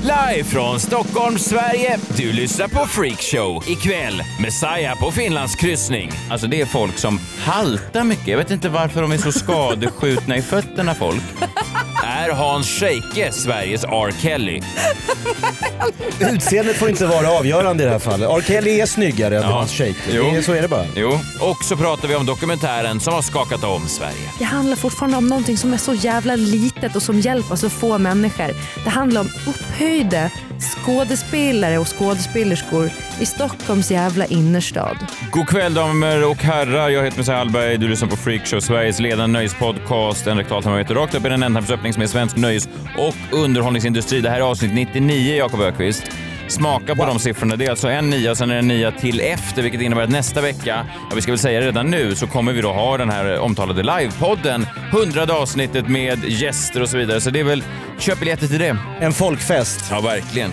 Live från Stockholm, Sverige. Du lyssnar på Freakshow. Ikväll, Messiah på Finlandskryssning. Alltså det är folk som haltar mycket. Jag vet inte varför de är så skadeskjutna i fötterna folk. Är Hans Scheike Sveriges R. Kelly? Utseendet får inte vara avgörande i det här fallet. R. Kelly är snyggare än Ja. Hans Shake. Jo. Det är- Så är det bara. Jo, och så pratar vi om dokumentären som har skakat om Sverige. Det handlar fortfarande om någonting som är så jävla litet och som hjälper så få människor. Det handlar om upphöjda skådespelare och skådespelerskor i Stockholms jävla innerstad. God kväll damer och herrar. Jag heter Messiah Hallberg. Du lyssnar på Freakshow, Sveriges ledande nöjespodcast. En rektalsamarbete rakt upp i den ändtarmsöppning som är svensk nöjes och underhållningsindustri. Det här är avsnitt 99, Jakob Ökvist. Smaka på de siffrorna. Det är alltså en nia sen är det en nia till efter, vilket innebär att nästa vecka, ja, vi ska väl säga det redan nu, så kommer vi då ha den här omtalade livepodden. Hundrade avsnittet med gäster och så vidare. Så det är väl, köp biljetter till det. En folkfest. Ja, verkligen.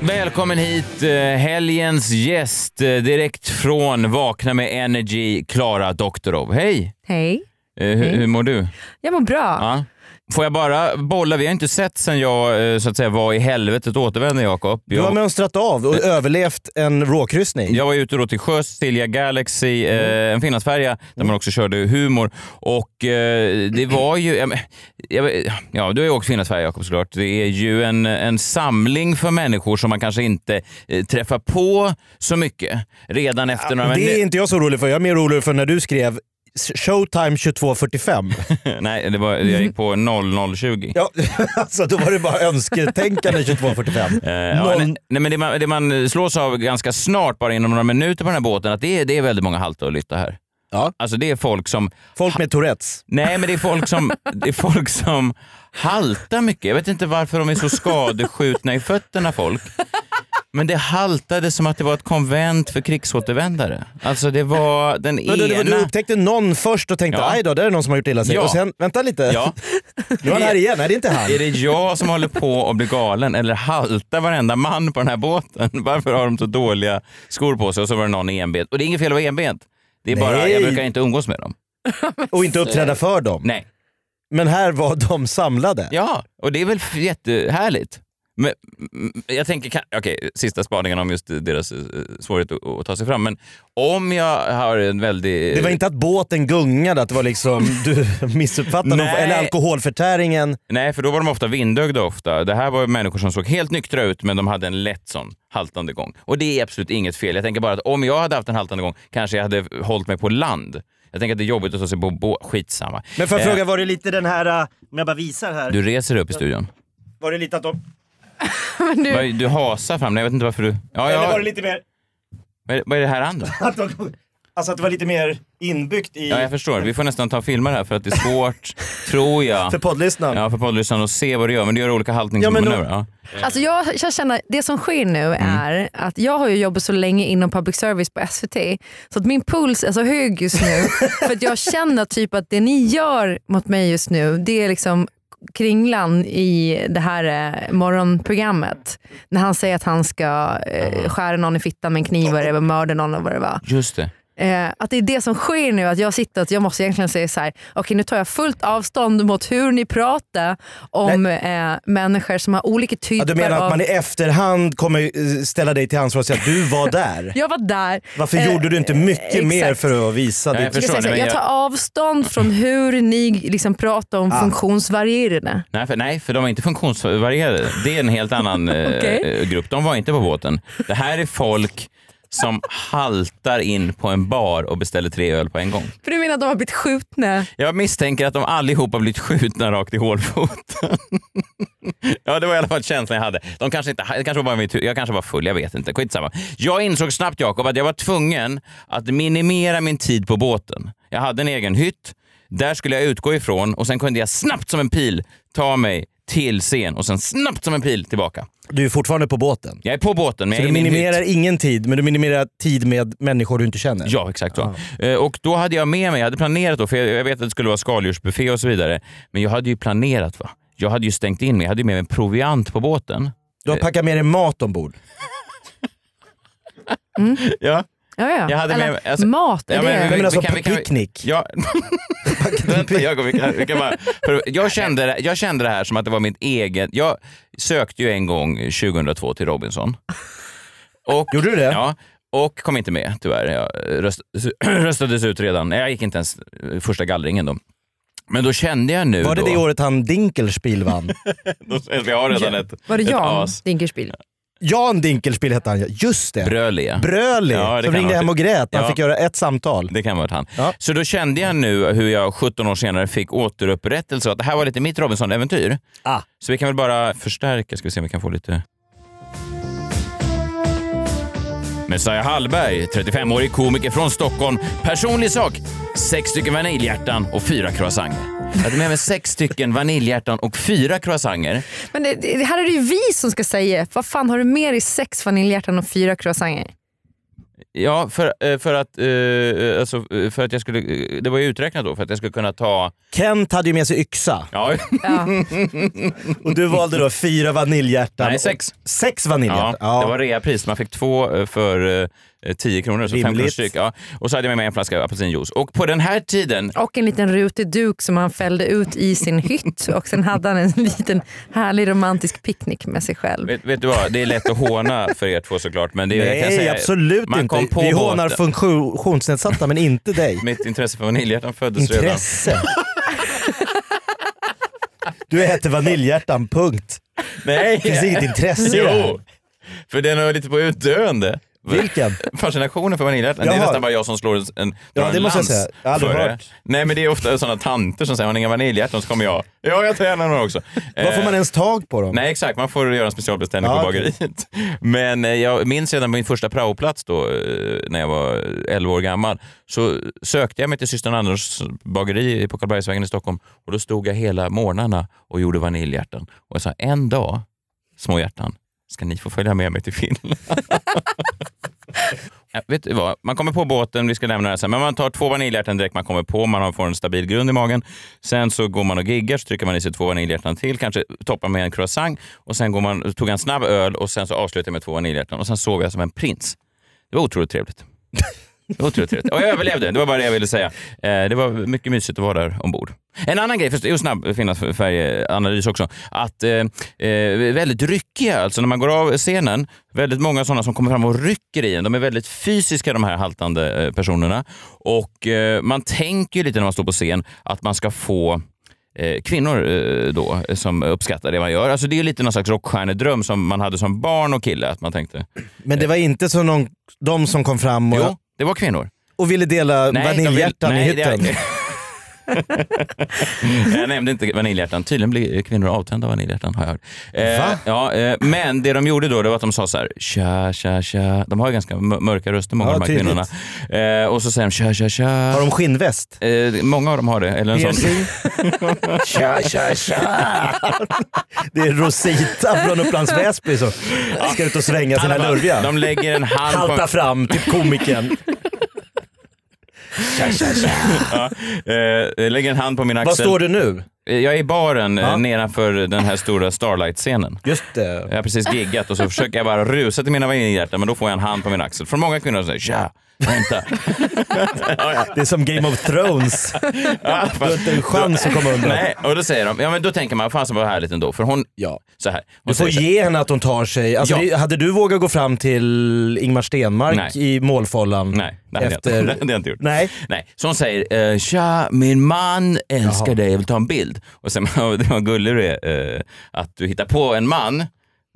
Välkommen hit, eh, helgens gäst eh, direkt från Vakna med Energy, Klara Doktorov. Hej! Hej. Eh, hur, Hej. hur mår du? Jag mår bra. Ja. Får jag bara bolla, vi har inte sett sen jag eh, så att säga var i helvetet återvände Jakob. Du har mönstrat av och överlevt en råkryssning. jag var ute då till sjöss, Silja Galaxy, Mm. eh, en finlandsfärja där man också körde humor. Och eh, det var ju, ja, jag, ja du har ju åkt finlandsfärja Jakob såklart. Det är ju en, en samling för människor som man kanske inte eh, träffar på så mycket redan efter några Det är inte jag så orolig för. Jag är mer orolig för när du skrev Showtime 22.45. Nej, det var, jag gick på 0020. Ja, alltså då var det bara önsketänkande 22.45. Eh, ja, nej, nej, men det man, det man slås av ganska snart, bara inom några minuter på den här båten, att det är, det är väldigt många halta och lytta här. Ja. Alltså det är folk som, Folk med Tourettes. nej men det är folk som, det är folk som haltar mycket. Jag vet inte varför de är så skadeskjutna i fötterna folk. Men det haltade som att det var ett konvent för krigsåtervändare. Alltså det var den Men du, du, du ena... upptäckte någon först och tänkte Ja. aj då, där är någon som har gjort illa sig. Ja. Och sen, vänta lite, Ja. nu är han här igen. Nej det är inte han. Är det jag som håller på att bli galen eller haltar varenda man på den här båten? Varför har de så dåliga skor på sig? Och så var det någon enbent. Och det är inget fel att vara enbent. Det är bara, Nej. jag brukar inte umgås med dem. Och inte uppträda för dem. Nej. Men här var de samlade. Ja, och det är väl jättehärligt. Men, mm, jag tänker, okej, sista spaningen om just deras eh, svårighet att, att ta sig fram. Men om jag har en väldigt... Det var inte att båten gungade, att det var liksom, du missuppfattade Nej. eller alkoholförtäringen. Nej, för då var de ofta vindögda ofta. Det här var människor som såg helt nyktra ut, men de hade en lätt sån haltande gång. Och det är absolut inget fel. Jag tänker bara att om jag hade haft en haltande gång kanske jag hade hållit mig på land. Jag tänker att det är jobbigt att ta sig på båt. Skitsamma. Men får jag Eh, fråga, var det lite den här, äh, om jag bara visar här, Du reser upp i studion. var det lite att de, du, Du hasar fram. Jag vet inte varför du... Ja, eller var ja. det lite mer, Vad är- Vad är det här andra? alltså att det var lite mer inbyggt i, Ja, jag förstår. Vi får nästan ta filmer här för att det är svårt, tror jag. för poddlyssnaren? Ja, för poddlyssnaren att se vad du gör. Men du gör olika Ja, men haltningsmanövrer. då- Ja, alltså jag, jag känner, det som sker nu Mm. är att jag har ju jobbat så länge inom public service på SVT så att min puls är så hög just nu. för att jag känner typ att det ni gör mot mig just nu det är liksom kringlan i det här eh, morgonprogrammet. När han säger att han ska eh, skära någon i fittan med en kniv eller mörda någon och vad det var. Just det. Eh, att det är det som sker nu, att jag sitter att jag måste egentligen säga så här: okej nu tar jag fullt avstånd mot hur ni pratar om eh, människor som har olika Ja, typer du menar av... att man i efterhand kommer eh, ställa dig till ansvar och säga att du var där? Jag var där. Varför Eh, gjorde du inte mycket exakt. mer för att visa Nej, ditt... jag förstår. jag, tar avstånd från hur ni liksom pratar om Ah. funktionsvarierade. Nej för, nej, för de är inte funktionsvarierade. Det är en helt annan eh, eh, grupp. De var inte på båten. Det här är folk som haltar in på en bar och beställer tre öl på en gång. För du menar att de har blivit skjutna? Jag misstänker att de allihop har blivit skjutna rakt i hålfoten. ja, det var i alla fall känslan jag hade. De kanske inte, det kanske var mitt, jag kanske var full, jag vet inte. Skitsamma. Jag insåg snabbt, Jakob, att jag var tvungen att minimera min tid på båten. Jag hade en egen hytt. Där skulle jag utgå ifrån och sen kunde jag snabbt som en pil ta mig till scen och sen snabbt som en pil tillbaka. Du är fortfarande på båten. Jag är på båten men Så du minimerar ingen tid, men du minimerar tid med människor du inte känner. Ja, exakt så. Eh, Och då hade jag med mig, jag hade planerat då, för jag vet att det skulle vara skaldjursbuffé och så vidare, men jag hade ju planerat va. Jag hade ju stängt in mig, jag hade ju med mig proviant på båten. Du har packat med dig mat ombord. Ja. Ja, ja. Jag hade Eller, med- alltså- mat, är Ja, det? men- men vi alltså kan- på vi kan- picknick. Ja. Vänta, jag, vi kan, vi kan bara, för jag, kände, det- jag kände det här som att det var mitt eget... Jag sökte ju en gång 2002 till Robinson. Och, Gjorde du det? Ja, och kom inte med tyvärr. Jag röst, röstades ut redan. Jag gick inte ens första gallringen då. Men då kände jag nu... Var det då, det året han Dinkelspiel vann? Då, vi har redan ett, Var det ett Jan as. Dinkelspiel? Jan Dinkelspiel hette han. Just det. Brölia. Bröli, Ja, som ringde hem och grät när han Ja. fick göra ett samtal. Det kan varit han. Ja. Så då kände jag nu hur jag 17 år senare fick återupprättelse att det här var lite mitt Robinson-äventyr. Ah. Så vi kan väl bara förstärka, ska vi se om vi kan få lite... Messiah Hallberg, 35-årig komiker från Stockholm. Personlig sak, sex stycken vaniljhjärtan och fyra croissanter. Jag hade med mig sex stycken vaniljhjärtan och fyra croissanter. Men det, det, här är det ju vi som ska säga. Vad fan har du med dig sex vaniljhjärtan och fyra croissanter? Ja, för, eh, för, att, eh, alltså, eh, för att jag skulle... eh, Det var ju uträknat då, för att jag skulle kunna ta... Kent hade ju med sig yxa Ja, Ja. och du valde då fyra vaniljhjärtan. Nej, sex. Sex Ja, vaniljhjärtan? det var reapris. Man fick två eh, för eh, 10 kronor, så fem Rimligt. kronor styck. Ja. Och så hade jag med mig en flaska apelsinjuice. Och på den här tiden, Och en liten rutig duk som han fällde ut i sin hytt och sen hade han en liten härlig romantisk picknick med sig själv. vet, vet du vad, det är lätt att håna för er två såklart. Men det är, jag kan Nej, säga, absolut man inte. Kom på Vi hånar funktionsnedsatta men inte dig. Mitt intresse för vaniljhjärtan föddes redan. Intresse. Du äter vaniljhjärtan, punkt. Nej! Det finns inget intresse i det här. Jo! För den är lite på utdöende. Vilken? Fascinationen för vaniljhjärtan. Det är nästan bara jag som slår en, en, Ja, det en måste jag säga. Jag har aldrig för hört. Nej men det är ofta sådana tanter som säger har ni inga vaniljhjärtan så kommer jag. Ja jag tar gärna några också. Var får Eh, man ens tag på dem? Nej exakt, man får göra en specialbeställning Ja, på okej. bageriet. Men eh, jag minns redan min första praoplats då, eh, när jag var 11 år gammal, så sökte jag mig till systern Anders bageri på Karlbergsvägen i Stockholm och då stod jag hela morgnarna och gjorde vaniljhjärtan. Och jag sa en dag, små hjärtan, ska ni få följa med mig till Finland. Ja, Vet du vad? Man kommer på båten, vi ska lämna det här sen, men man tar två vaniljhjärtan direkt man kommer på, man får en stabil grund i magen. Sen så går man och giggar, så trycker man i sig två vaniljhjärtan till, kanske toppar med en croissant och sen går man, tog jag en snabb öl och sen så avslutar jag med två vaniljhjärtan och sen sov jag som en prins. Det var otroligt trevligt. Otroligt trevligt. Och jag överlevde, det var bara det jag ville säga. Eh, det var mycket mysigt att vara där ombord. En annan grej, för det är ju snabb finnas färganalys också, att eh, eh, väldigt ryckiga, alltså när man går av scenen, väldigt många sådana som kommer fram och rycker i en. De är väldigt fysiska de här haltande eh, personerna. Och eh, man tänker ju lite när man står på scen att man ska få kvinnor då som uppskattar det man gör. Alltså det är lite någon slags rockstjärnedröm som man hade som barn och kille. Att man tänkte, Men det var inte så någon, de som kom fram och, jo, det var kvinnor. och ville dela de vill- vaniljhjärtan i nej, hytten? det- jag nämnde inte vaniljhjärtan. Tydligen blir kvinnor avtända av vaniljhjärtan har jag hört. Eh, ja, eh, men det de gjorde då det var att de sa så här, tja, tja, tja. De har ju ganska mör- mörka röster många Ja, av de här tydligt. kvinnorna. Eh, och så säger de tja, tja, tja. Har de skinnväst? Eh, många av dem har det. Eller en sån. Tja, tja, tja. Det är Rosita från Upplands Väsby som ska ut och svänga sina lurviga. De lägger en hand på... Halta fram till komikern. Tja, tja, tja. Ja, eh, lägger en hand på min axel. Var står du nu? Eh, Jag är i baren Ja. ja. nedanför den här stora Starlight-scenen. Just det. Jag har precis giggat och så försöker jag bara rusa till mina vaniljhjärtan men då får jag en hand på min axel. Från många kvinnor som säger tja, vänta. Det är som Game of Thrones. Ja, Du har inte en chans att komma undan. Nej, och då säger de, ja men då tänker man, fan så var härligt ändå. För hon, Ja. så här. Hon Du får så här, ge henne att hon tar sig. Alltså, Ja. det- Hade du vågat gå fram till Ingmar Stenmark Nej. i målfållan? Nej, det hade, efter... jag, inte. det hade jag inte gjort. Nej. Nej. Så hon säger, eh, tja, min man älskar Jaha. dig, jag vill ta en bild. Och sen, det var gullig du är, eh, att du hittar på en man,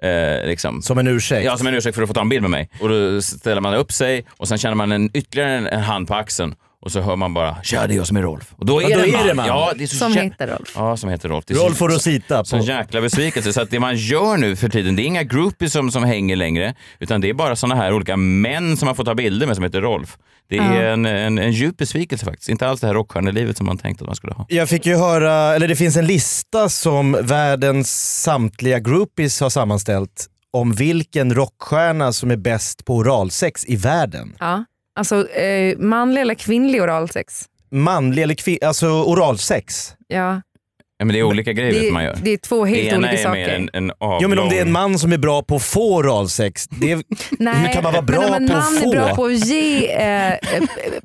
eh, liksom. Som en ursäkt? Ja, som en ursäkt för att få ta en bild med mig. Och då ställer man upp sig och sen känner man en, ytterligare en, en hand på axeln Och så hör man bara “Tja, det är jag som är Rolf”. Och då är, Ja, då det, en är man. det man. Ja, det är så Som jä- heter Rolf. Ja, som heter Rolf. Det är Rolf så, och Rosita. På. jäkla besvikelse. Så att det man gör nu för tiden, det är inga groupies som, som hänger längre, utan det är bara såna här olika män som man får ta bilder med som heter Rolf. Det är Ja. en, en, en djup besvikelse faktiskt. Inte alls det här rockstjärnelivet som man tänkte att man skulle ha. Jag fick ju höra, eller det finns en lista som världens samtliga groupies har sammanställt om vilken rockstjärna som är bäst på oralsex i världen. Ja. Alltså eh, manlig eller kvinnlig oralsex? Manlig eller kvinnlig, alltså oralsex. Ja. Ja, men det är olika grejer Det, man gör. det är två helt Ena olika är saker. mer en, en avlång... Jo men om det är en man som är bra på att få oralsex, det är, Nej, hur kan man vara bra men om en på att man är få? bra på att ge eh, eh,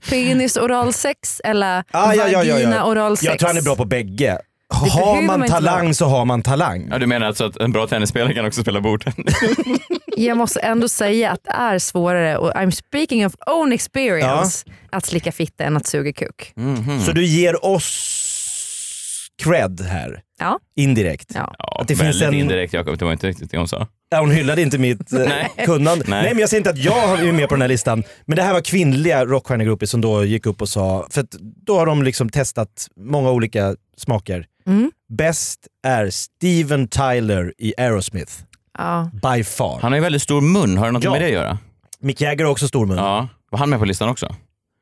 penis oralsex eller Ah, ja, ja, ja, vagina ja. oralsex. jag tror han är bra på bägge. Har man talang så har man talang. Ja, du menar alltså att en bra tennisspelare kan också spela bordtennis? Jag måste ändå säga att det är svårare, och I'm speaking of own experience, att slicka fitta än att suga kuk. Mhm. Så du ger oss cred här, Ja. indirekt. Ja. Ja, Att det finns väldigt en- indirekt Jakob, det var inte riktigt det hon sa. Ja, hon hyllade inte mitt eh, Nej. kunnande. Nej. Nej. men jag säger inte att jag är med på den här listan. Men det här var kvinnliga rockstjärnegrupper som då gick upp och sa, för att då har de liksom testat många olika smaker. Mm. Bäst är Steven Tyler i Aerosmith. Ja. By far. Han har ju väldigt stor mun, har det något Ja. med det att göra? Mick Jagger har också stor mun. Ja. Var han med på listan också?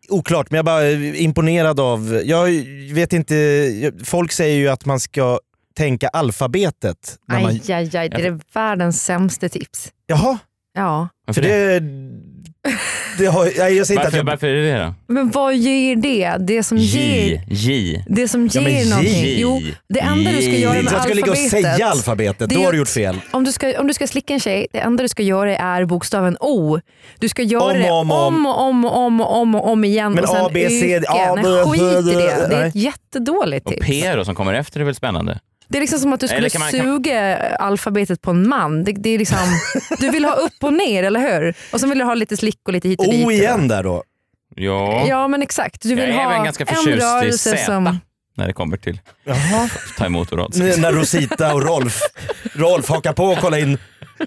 Oklart, men jag är bara eh, imponerad av... Jag vet inte, folk säger ju att man ska tänka alfabetet. När man, Aj, aj, aj, det är världens sämsta tips. jaha, Ja. Varför för det? det... det har, nej, jag säger inte att Varför, jag... varför är det det då? Men vad ger det? Det som ger, J. J. det som Ja, men ger J. någonting. Jo, det enda du ska J. göra med att jag ska ligga och alfabetet. säga alfabetet, det då har du att- gjort fel. Om du, ska, om du ska slicka en tjej, det enda du ska göra är bokstaven O. Du ska göra Om, det om, om, om. och om, och om, och om, och om igen Men och sen A, B, C, öka. A, Nej, B, skit i B, det. Det är nej. ett jättedåligt Och tips. P då som kommer efter är väl spännande? Det är liksom som att du skulle kan man- kan- suga alfabetet på en man. Det, det är liksom, du vill ha upp och ner, eller hur? Och sen vill du ha lite slick och lite hit och dit. O igen där då. Ja, Ja men exakt. Du vill Jag är ha även ganska en förtjust i rörelse Z. som... när det kommer till Jaha. ta emot oralt Nu När Rosita och Rolf, Rolf hakar på och kollar in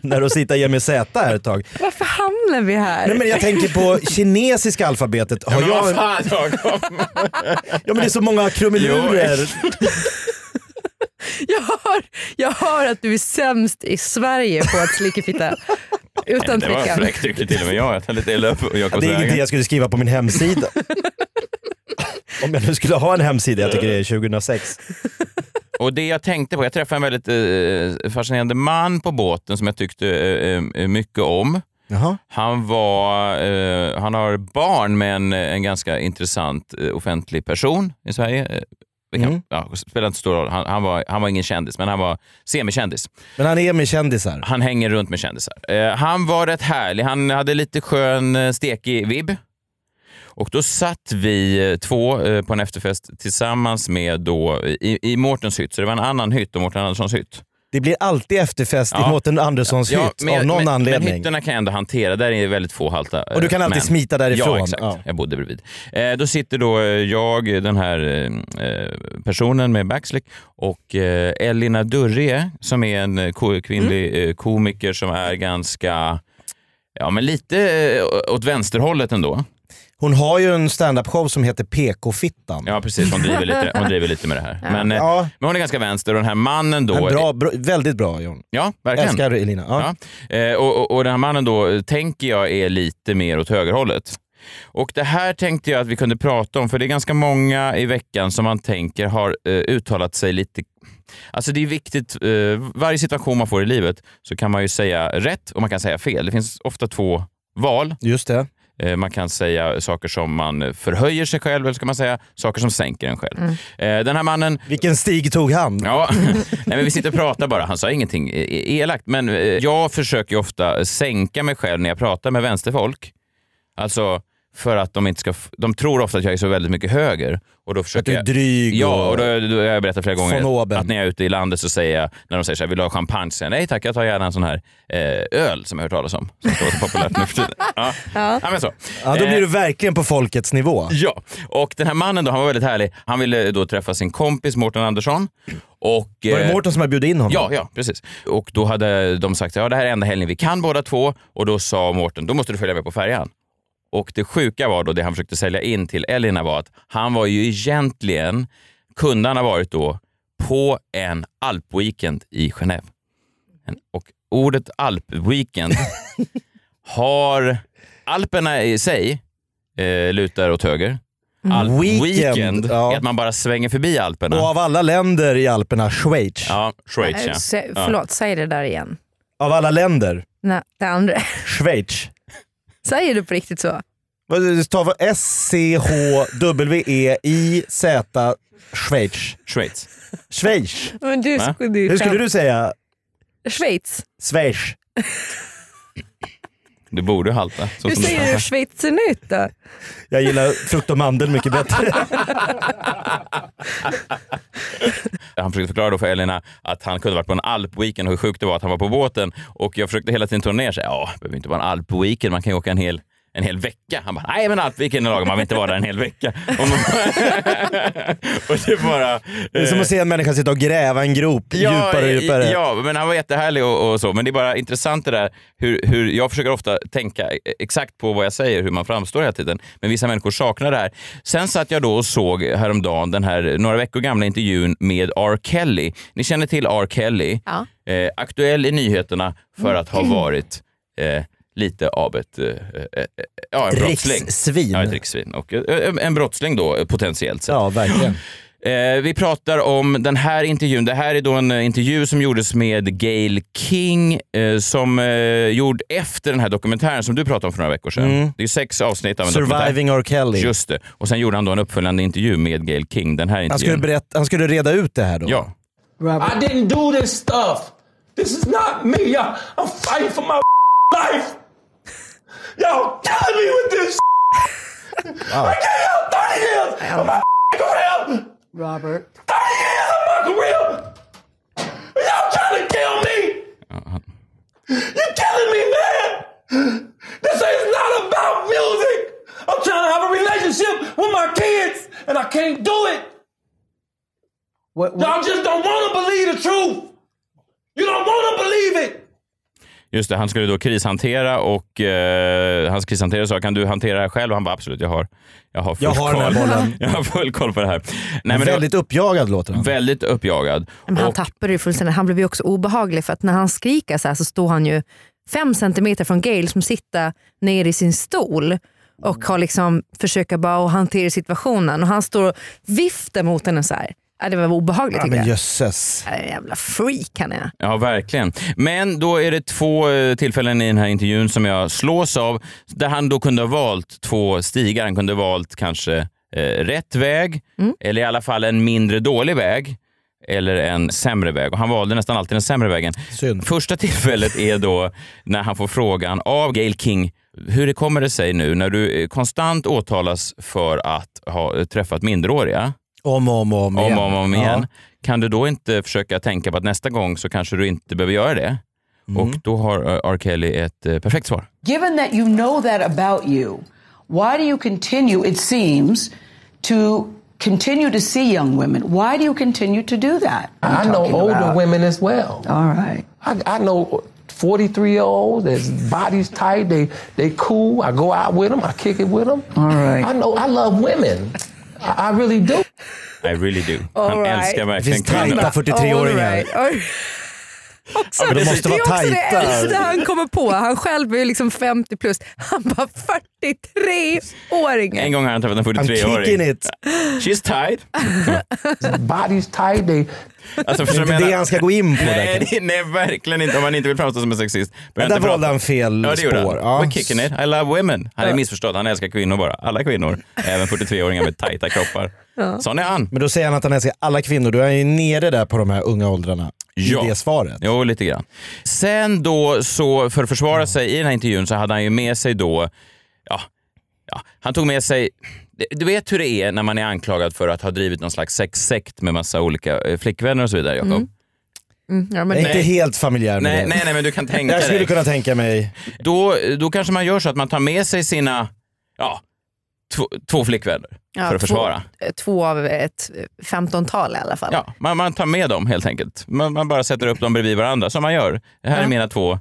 när Rosita ger mig Z här ett tag. Varför hamnar vi här? Nej, men jag tänker på kinesiska alfabetet. Har Men vad jag, fan Jakob! ja, men det är så många krumelurer. Jag hör, jag hör att du är sämst i Sverige på att slicka fitta. Utan Det var fräckt tycker till och med jag. Jag lite illa upp och det är ingenting jag skulle skriva på min hemsida. Om jag nu skulle ha en hemsida, jag tycker det är 2006. Och det jag tänkte på, jag träffade en väldigt eh, fascinerande man på båten som jag tyckte eh, eh, mycket om. Jaha. Han, var, eh, han har barn med en, en ganska intressant eh, offentlig person i Sverige. Det kan, Mm. ja, spelar inte stor roll. Han, han, var, han var ingen kändis, men han var semikändis. Men han är med kändisar. Han hänger runt med kändisar. Eh, han var rätt härlig. Han hade lite skön, eh, stekig vibb. Och då satt vi eh, två eh, på en efterfest tillsammans med då, i, i Mårtens hytt. Så det var en annan hytt och Mårten Anderssons hytt. Det blir alltid efterfest Ja. i Mårten Anderssons hytt men, av någon men, anledning. Men hytterna kan jag ändå hantera. Där är väldigt få halta och du kan eh, alltid män. smita därifrån. Ja, exakt. Ja. Jag bodde bredvid. Eh, då sitter då eh, jag, den här eh, personen med backslick och eh, Elina Durrie som är en eh, ko- kvinnlig Mm. komiker som är ganska, ja men lite åt vänsterhållet ändå. Hon har ju en standup-show som heter PK-fittan. Ja precis, hon driver lite, hon driver lite med det här. Men, eh, Ja, men hon är ganska vänster och den här mannen då... en bra, bra, väldigt bra John. Ja, verkligen. Älskar Elina. Ja. Ja. Eh, och, och, och den här mannen då eh, tänker jag är lite mer åt högerhållet. Och det här tänkte jag att vi kunde prata om, för det är ganska många i veckan som man tänker har eh, uttalat sig lite... Alltså det är viktigt, eh, varje situation man får i livet så kan man ju säga rätt och man kan säga fel. Det finns ofta två val. Just det. Eh, Man kan säga saker som man förhöjer sig själv eller ska man säga saker som sänker en själv. Eh, Den här mannen Vilken stig tog han? Ja, Nej, men vi sitter och pratar bara. Han sa ingenting e- elakt. Men eh, jag försöker ofta sänka mig själv när jag pratar med vänsterfolk. Alltså för att de inte ska... De tror ofta att jag är så väldigt mycket höger. Och då Att försöker du är jag... dryg Ja, och... då, då har jag berättat flera gånger att när jag är ute i landet så säger jag, när de säger så här, vill du ha champagne? Så säger jag, nej tack, jag tar gärna en sån här eh, öl som jag har hört talas om. Som står så populärt nu för tiden. Ja, ja. men så. Ja, då blir Eh, du verkligen på folkets nivå. Ja, och den här mannen då, han var väldigt härlig. Han ville då träffa sin kompis Mårten Andersson. Och, Var det eh, Mårten som hade bjudit in honom? Ja, ja, precis. Och då hade de sagt ja det här är enda helgen vi kan båda två. Och då sa Mårten, då måste du följa med på färjan. Och det sjuka var då, det han försökte sälja in till Elina var att han var ju egentligen, kunde han ha varit då, på en alpweekend i Genève. En- Och ordet alpweekend har Alperna i sig eh, lutar åt höger. Alpweekend Weekend, ja. är att man bara svänger förbi Alperna. Och av alla länder i Alperna, Schweiz. Ja, Schweiz ja. Sä- Förlåt, säg det där igen. Av alla länder, Nej, det andra. Schweiz. Säger du på riktigt så? Det E S-C-H-W-E-I-Z, Schweiz. Schweiz. Schweiz. Men du, skulle ju Hur skulle du säga? Schweiz. Schweiz. Du borde halta. Så Hur säger pratar. du schweizernut då? Jag gillar frukt och mandel mycket bättre. Han försökte förklara då för Elina att han kunde varit på en alpweekend och hur sjukt det var att han var på båten. Och jag försökte hela tiden tona ner sig. Ja, det behöver inte vara en alpweekend, man kan ju åka en hel en hel vecka. Han bara, nej men alpweekend är lagom, man vill inte vara där en hel vecka. Och, man, och det bara... Det är som att se en människa sitta och gräva en grop djupare och djupare. Ja, men han var jättehärlig och, och så. Men det är bara intressant det där hur, hur jag försöker ofta tänka exakt på vad jag säger, hur man framstår hela tiden. Men vissa människor saknar det här. Sen satt jag då och såg häromdagen den här några veckor gamla intervjun med R. Kelly. Ni känner till R. Kelly. Ja. Eh, aktuell i nyheterna för att ha varit eh, lite av ett, eh, eh, eh, ja, en brottsling. Rikssvin. Ja, ett rikssvin. Och eh, en brottsling då, eh, potentiellt sett. Ja, verkligen. Eh, vi pratar om den här intervjun. Det här är då en eh, intervju som gjordes med Gail King eh, som eh, gjord efter den här dokumentären som du pratade om för några veckor sedan. Det är sex avsnitt av en Surviving R. Kelly. Just det. Och sen gjorde han då en uppföljande intervju med Gail King. Den här Han skulle, intervjun. berätta, han skulle reda ut det här då. Ja. I didn't do this stuff. This is not me. I, I'm fighting for my life. Y'all killing me with this. I gave y'all 30 years of my career. Robert. 30 years of my career. Y'all trying to kill me. You're killing me, man. This is not about music. I'm trying to have a relationship with my kids, and I can't do it. Y'all just don't want to believe the truth. You don't want to believe it. Just det, han skulle då krishantera och eh, hans krishanterare sa kan du hantera det här själv? Och han bara absolut, jag har, jag har full Jag har koll. bollen. jag har full koll på det här. Nej, men Väldigt uppjagad låter han. väldigt uppjagad. Men han Och- tappade ju fullständigt. Han blev ju också obehaglig för att när han skriker så här så står han ju fem centimeter från Gail som sitter ner i sin stol och har liksom försöker bara hantera situationen och han står och viftar mot henne så här. Ja, det var obehagligt Ja, men jag. jösses. Ja, jävla freak han är. Ja, verkligen. Men då är det två eh, tillfällen i den här intervjun som jag slås av, där han då kunde ha valt två stigar. Han kunde ha valt kanske eh, rätt väg, eller i alla fall en mindre dålig väg, eller en sämre väg. Och han valde nästan alltid den sämre vägen. Synd. Första tillfället är då när han får frågan av Gail King, hur det kommer det sig nu när du eh, konstant åtalas för att ha eh, träffat minderåriga, Om och om och om om igen. och om, om igen. Ja. Kan du då inte försöka tänka på att nästa gång så kanske du inte behöver göra det? Mm. Och då har eh, R. Kelly ett eh, perfekt svar. Given that you know that about you, why do you continue, it seems, to continue to see young women? Why do you continue to do that? I know older about- women as well. All right. I, I know 43 year olds. Their bodies tight. They they cool. I go out with them. I kick it with them. All right. I know. I love women. I, I really do. I really do. Han All right. älskar Det verkligen finns tajta kvinnor. 43-åringar. All right. All- Också, men de måste det är vara också det tajta. äldsta han kommer på. Han själv är ju liksom 50 plus. Han bara 43-åringen. En gång har han träffat en I'm kicking 43-åring. it. She's tied. Bodies tight. They Alltså, Det är inte det han ska gå in på. Nej, det- nej, verkligen inte. Om man inte vill framstå som en sexist. Men där inte valde han fel Ja, det gjorde spår. han. Ja. We're kicking it. I love women. Han är missförstådd. Han älskar kvinnor bara. Alla kvinnor. Även 43-åringar med tajta kroppar. Sån är han. Men då säger han att han älskar alla kvinnor. Då är han ju nere där på de här unga åldrarna. Ja. I det svaret. Jo, lite grann. Sen då, så för att försvara sig i den här intervjun så hade han ju med sig då, ja, ja han tog med sig, du vet hur det är när man är anklagad för att ha drivit någon slags sexsekt med massa olika eh, flickvänner och så vidare, Jakob? Mm, ja, men Jag är inte helt familjär med Nej, det. nej, nej, men du kan tänka Jag skulle dig. kunna tänka mig. Då, då kanske man gör så att man tar med sig sina, ja, två, två flickvänner Ja, för att försvara. Två, två av ett 15-tal i alla fall. Ja, man, man tar med dem helt enkelt. Man, man bara sätter upp dem bredvid varandra som man gör. Det här är Ja. mina två eh,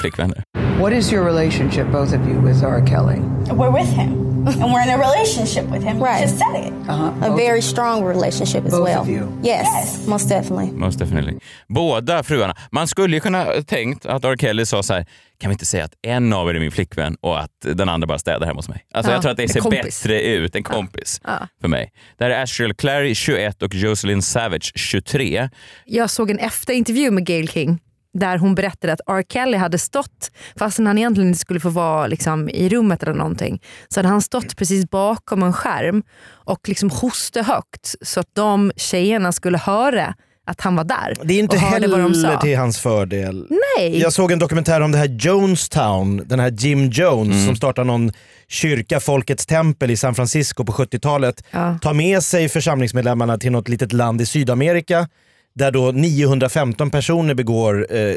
flickvänner. What is your relationship, both of you, with R. Kelly? We're with him. And we're in a relationship with him. Right. You just said it. Uh-huh. A very strong relationship as Both well. of you? Yes, most definitely. Most definitely. Båda fruarna. Man skulle ju kunna tänkt att R. Kelly sa så här, kan vi inte säga att en av er är min flickvän och att den andra bara städar hemma hos mig? Alltså Ja, jag tror att det ser bättre ut, en kompis Ja. för mig. Det här är Asriel Clary, 21 och Jocelyn Savage, 23. Jag såg en efterintervju med Gail King där hon berättade att R. Kelly hade stått, fastän han egentligen inte skulle få vara liksom, i rummet eller någonting, så hade han stått precis bakom en skärm och liksom högt så att de tjejerna skulle höra att han var där. Det är inte heller till hans fördel. Nej. Jag såg en dokumentär om det här Jonestown, den här Jim Jones Mm. som startar någon kyrka, Folkets tempel i San Francisco på 70-talet. Ja. Tar med sig församlingsmedlemmarna till något litet land i Sydamerika där då 915 personer begår eh,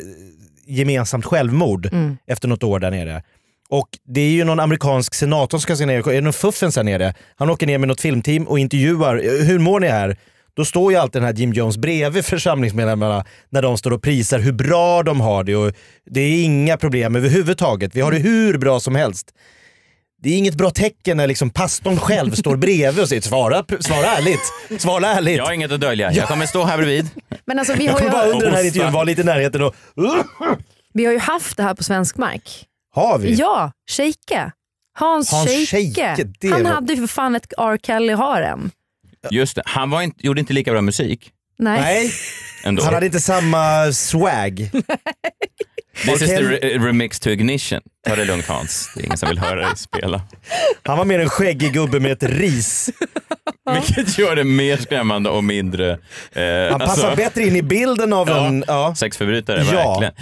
gemensamt självmord Mm. efter något år där nere. Och det är ju någon amerikansk senator som ska se ner, är det någon fuffens här nere? Han åker ner med något filmteam och intervjuar, eh, hur mår ni här? Då står ju alltid den här Jim Jones bredvid församlingsmedlemmarna när de står och prisar hur bra de har det och det är inga problem överhuvudtaget. Vi har det hur bra som helst. Det är inget bra tecken när liksom pastorn själv står bredvid och säger svara, svara ärligt. Svara ärligt. Jag har inget att dölja, jag kommer stå här bredvid. Men alltså, vi, Jag har kommer bara ju, under den här intervjun vara lite i närheten och... vi har ju haft det här på svensk mark. Har vi? Ja, Scheike. Hans, Hans Scheike. Han var- hade ju för fan ett R. Kelly-harem. Just det, han var inte, gjorde inte lika bra musik Nej. Nej, ändå. han hade inte samma swag. This is the re- remix to Ignition. Ta det lugnt Hans, det är ingen som vill höra dig spela. Han var mer en skäggig gubbe med ett ris. Vilket gör det mer skrämmande och mindre... Eh, Han passar bättre in i bilden av Ja. en... Ja. Sexförbrytare, Ja. verkligen.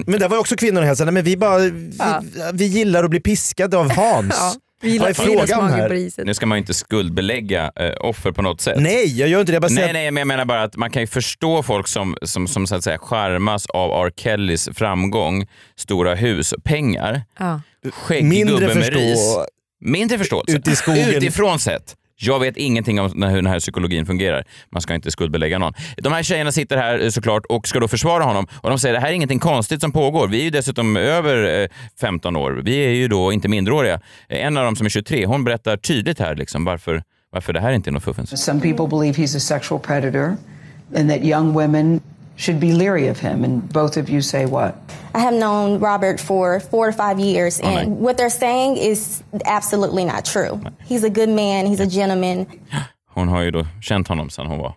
Eh, Men där var ju också kvinnorna hälsade, men vi bara, vi, Ja. vi gillar att bli piskade av Hans. Vi gillar, Vad är gillar frågan här? nu ska man ju inte skuldbelägga eh, offer på något sätt. Nej, jag gör inte det. Jag bara Nej, nej, men jag menar bara att man kan ju förstå folk som, som, som så att säga charmas av R. Kellys framgång, stora hus och pengar. Ja. Skäggig Mindre gubbe med förstå- ris. Mindre förståelse. Ute i skogen. Utifrån sett. Jag vet ingenting om hur den här psykologin fungerar. Man ska inte skuldbelägga någon. De här tjejerna sitter här eh, såklart och ska då försvara honom och de säger det här är ingenting konstigt som pågår. Vi är ju dessutom över eh, 15 år. Vi är ju då inte minderåriga. Eh, en av dem som är 23, hon berättar tydligt här liksom varför, varför det här inte är något fuffens. Some people believe he's a sexual predator and that young women should be leery of him. And both of you say what? I have known Robert for four to five years, and nice. what they're saying is absolutely not true. He's a good man, he's a gentleman. Hon har ju då känt honom sedan hon var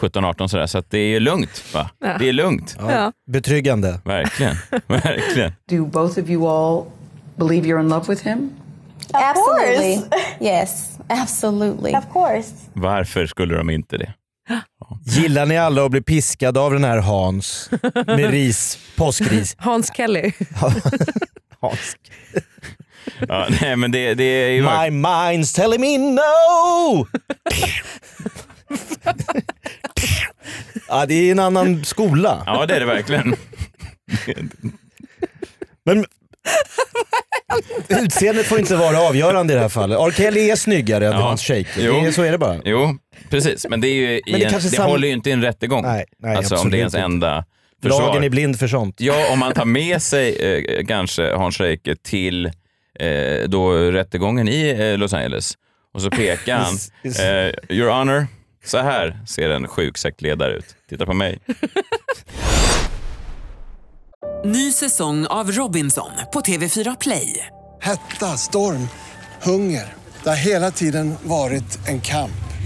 17-18 sådär, så att det är lugnt. Va? Ja. Det är lugnt. Ja. Betryggande. Verkligen. Verkligen. Do both of you all believe you're in love with him? absolutely. Yes, absolutely. Of course. Varför skulle de inte det? Gillar ni alla att bli piskade av den här Hans med ris, påskris? Hans Kelly. Hans. Ja, nej, men det, det är ju... My mind's telling me no! ja, det är en annan skola. Ja, det är det verkligen. Men utseendet får inte vara avgörande i det här fallet. R. Kelly är snyggare än Ja. Hans Shake. Jo. Det är, så är det bara. Jo, precis. Men det, är ju Men det en, det sam- håller ju inte i en rättegång. Nej, nej, alltså om det är ens inte. enda försvar. Lagen är blind för sånt. Ja, om man tar med sig eh, kanske Hans Scheike till eh, då rättegången i eh, Los Angeles och så pekar han. Eh, Your honor, så här ser en sjuk sektledare ut. Titta på mig. Ny säsong av Robinson på TV4 Play. Hetta, storm, hunger. Det har hela tiden varit en kamp.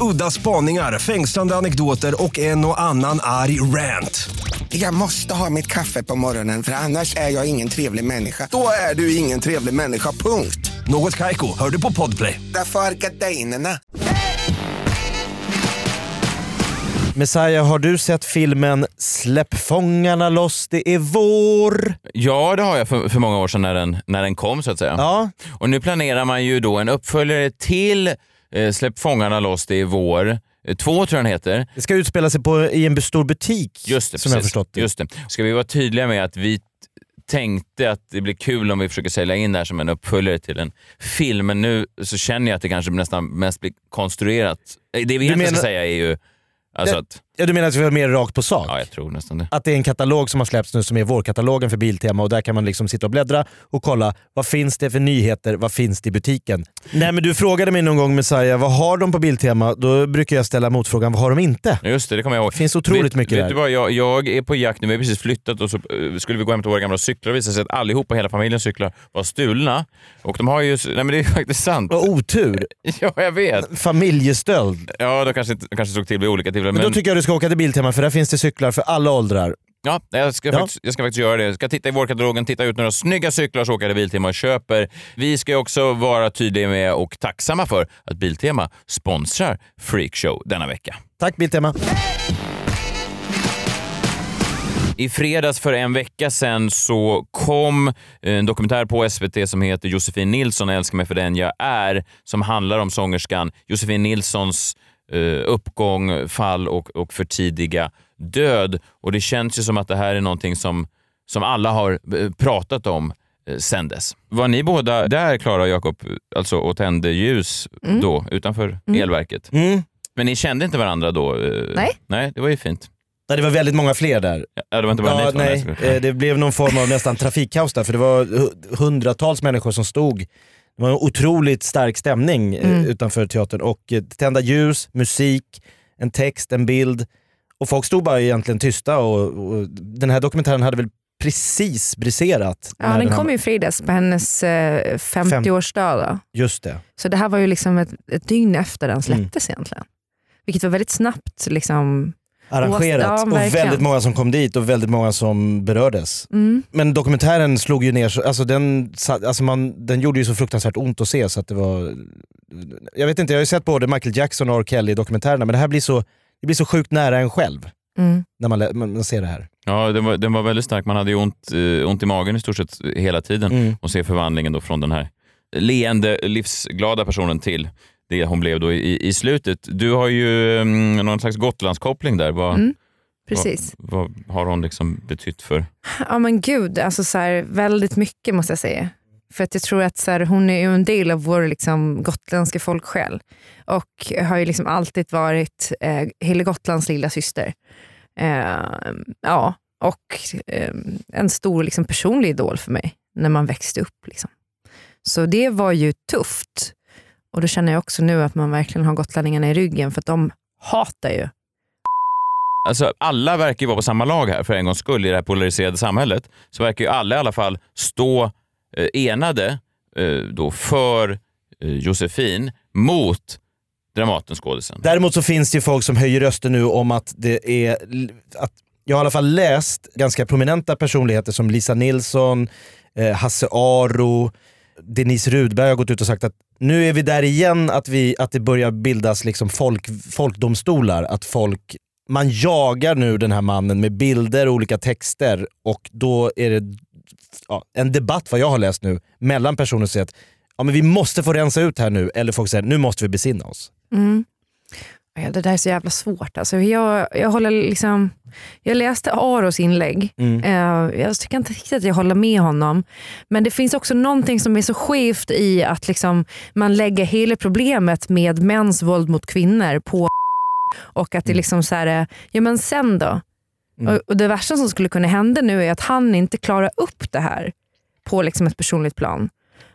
Udda spaningar, fängslande anekdoter och en och annan arg rant. Jag måste ha mitt kaffe på morgonen för annars är jag ingen trevlig människa. Då är du ingen trevlig människa, punkt. Något Kaiko, hör du på Podplay. Därför är gardinerna. Messiah, har du sett filmen Släpp fångarna loss, det är vår? Ja, det har jag för, för många år sedan när den, när den kom så att säga. Ja. Och nu planerar man ju då en uppföljare till Släpp fångarna loss, det är vår. Eh, Två tror jag den heter. Det ska utspela sig på, i en stor butik Just det, som jag precis. förstått det. Just det. Ska vi vara tydliga med att vi tänkte att det blir kul om vi försöker sälja in det här som en uppföljare till en film, men nu så känner jag att det kanske nästan mest blir konstruerat. Eh, Det vi egentligen ska säga är ju alltså Det- att... Ja, du menar att vi var mer rakt på sak? Ja, jag tror nästan det. Att det är en katalog som har släppts nu som är vårkatalogen för Biltema och där kan man liksom sitta och bläddra och kolla vad finns det för nyheter, vad finns det i butiken? Nej men du frågade mig någon gång Messiah, vad har de på Biltema? Då brukar jag ställa motfrågan, vad har de inte? Just det, det kommer jag ihåg. Det finns otroligt vet, mycket vet där. Du vad, jag, jag är på jakt nu, vi har precis flyttat och så eh, skulle vi gå hem till våra gamla cyklar och visade sig att allihopa, hela familjens cyklar var stulna. Och de har ju, nej men det är faktiskt sant. Vad otur. Ja, jag vet. Familjestöld. Ja, de kanske, kanske såg till vid olika tillfällen. Men, då tycker jag du ska åka till Biltema för där finns det cyklar för alla åldrar. Ja, jag ska, Ja. Faktiskt, jag ska faktiskt göra det. Jag ska titta i vårkatalogen, titta ut några snygga cyklar så åker jag till Biltema och köper. Vi ska också vara tydliga med och tacksamma för att Biltema sponsrar Freakshow denna vecka. Tack Biltema. I fredags för en vecka sedan så kom en dokumentär på SVT som heter Josefin Nilsson, älskar mig för den jag är, som handlar om sångerskan Josefin Nilssons eh, uppgång, fall och, och för tidiga död. Och det känns ju som att det här är någonting som, som alla har eh, pratat om eh, sen dess. Var ni båda där, Klara och Jakob, alltså och tände ljus Mm. då utanför Mm. elverket? Mm. Men ni kände inte varandra då? eh? Nej. Nej, det var ju fint. Nej, det var väldigt många fler där. Ja, det var inte bara Ja, nej, det blev någon form av nästan trafikkaos där för det var hu- hundratals människor som stod. Det var en otroligt stark stämning eh, Mm. utanför teatern och eh, tända ljus, musik, en text, en bild och folk stod bara egentligen tysta och, och den här dokumentären hade väl precis briserat. Ja, den här- kom ju i fredags på hennes eh, 50-årsdag. då. Just det. Så det här var ju liksom ett, ett dygn efter den släpptes egentligen. Vilket var väldigt snabbt. Liksom, Arrangerat Ja, och väldigt många som kom dit och väldigt många som berördes. Mm. Men dokumentären slog ju ner, så- alltså den, alltså man, den gjorde ju så fruktansvärt ont att se så att det var... Jag vet inte, jag har ju sett både Michael Jackson och R. Kelly i dokumentärerna men det här blir så, det blir så sjukt nära en själv Mm. när man, man ser det här. Ja, den var, den var väldigt stark. Man hade ju ont, eh, ont i magen i stort sett hela tiden Mm. och se förvandlingen då från den här leende, livsglada personen till det hon blev då i, i slutet. Du har ju um, någon slags Gotlandskoppling där. Vad, Mm, precis. Vad, vad har hon liksom betytt för... Ja men gud, alltså så här, väldigt mycket måste jag säga. För att jag tror att så här, hon är ju en del av vår liksom, gotländska folksjäl. Och har ju liksom alltid varit eh, hela Gotlands lilla syster. Eh, ja, och eh, en stor liksom, personlig idol för mig när man växte upp. Liksom. Så det var ju tufft. Och då känner jag också nu att man verkligen har gotlänningarna i ryggen för att de hatar ju Alltså, alla verkar ju vara på samma lag här för en gångs skull i det här polariserade samhället. Så verkar ju alla i alla fall stå eh, enade eh, då för eh, Josefin mot Dramatenskådisen. Däremot så finns det ju folk som höjer rösten nu om att det är... Att jag har i alla fall läst ganska prominenta personligheter som Lisa Nilsson, eh, Hasse Aro, Denise Rudberg har gått ut och sagt att nu är vi där igen, att, vi, att det börjar bildas liksom folk, folkdomstolar. Att folk, man jagar nu den här mannen med bilder och olika texter och då är det ja, en debatt, vad jag har läst nu, mellan personer som säger att ja, men vi måste få rensa ut här nu, eller folk säger nu måste vi besinna oss. Mm. Ja, det där är så jävla svårt. Alltså, jag, jag, håller liksom, jag läste Aros inlägg. Mm. Eh, jag tycker inte riktigt att jag håller med honom. Men det finns också någonting som är så skevt i att liksom, man lägger hela problemet med mäns våld mot kvinnor på och att det liksom så här, eh, ja men sen då? Mm. Och, och Det värsta som skulle kunna hända nu är att han inte klarar upp det här på liksom ett personligt plan.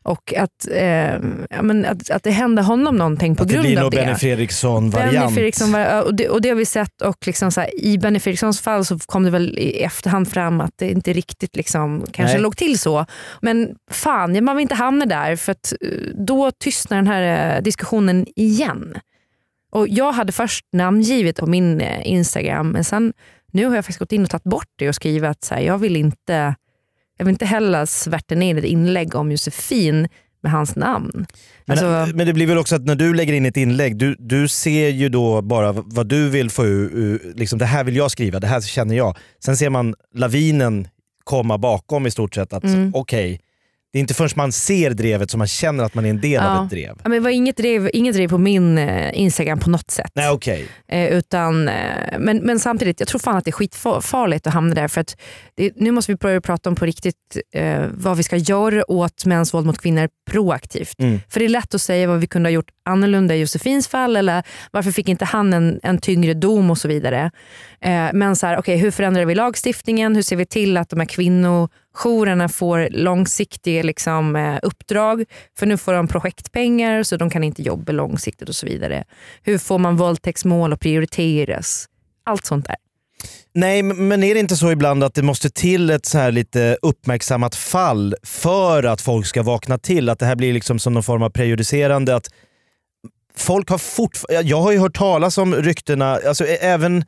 Och att, eh, ja, men att, att det händer honom någonting på Att grund av det. Benny Fredriksson-variant. Benny Fredriksson var, och, det, och det har vi sett och liksom så här, i Benny Fredrikssons fall så kom det väl i efterhand fram att det inte riktigt liksom, kanske Nej. låg till så. Men fan, man vill inte hamna där för att eh, då tystnar den här eh, diskussionen igen. Och Jag hade först namngivit på min eh, Instagram men sen nu har jag faktiskt gått in och tagit bort det och skrivit att så här, jag vill inte jag vill inte heller svärta ner ett inlägg om Josefin med hans namn. Men, Alltså- men det blir väl också att när du lägger in ett inlägg, du, du ser ju då bara vad du vill få ur, liksom det här vill jag skriva, det här känner jag. Sen ser man lavinen komma bakom i stort sett att Mm. okej, det är inte förrän man ser drevet som man känner att man är en del av ett drev. Ja, men det var inget drev, inget drev på min eh, Instagram på något sätt. Nej okej. Eh, utan, eh, men, men samtidigt, jag tror fan att det är skitfarligt att hamna där. För att det, nu måste vi börja prata om på riktigt eh, vad vi ska göra åt mäns våld mot kvinnor proaktivt. Mm. För det är lätt att säga vad vi kunde ha gjort annorlunda i Josefins fall eller varför fick inte han en, en tyngre dom och så vidare. Eh, men så här, okay, hur förändrar vi lagstiftningen? Hur ser vi till att de här Jourerna får långsiktiga liksom, eh, uppdrag? För nu får de projektpengar så de kan inte jobba långsiktigt och så vidare. Hur får man våldtäktsmål att prioriteras? Allt sånt där. Nej, men är det inte så ibland att det måste till ett så här lite uppmärksammat fall för att folk ska vakna till? Att det här blir liksom som någon form av prejudicerande. Att folk har fortfarande... Jag har ju hört talas om ryktena, alltså även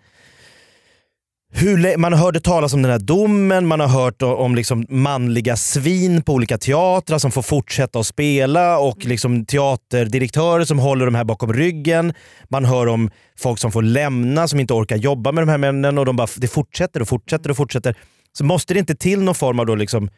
hur man hörde talas om den här domen, man har hört om liksom manliga svin på olika teatrar som får fortsätta att spela och liksom teaterdirektörer som håller de här bakom ryggen. Man hör om folk som får lämna, som inte orkar jobba med de här männen och de bara, det fortsätter och fortsätter och fortsätter. Så måste det inte till någon form av då liksom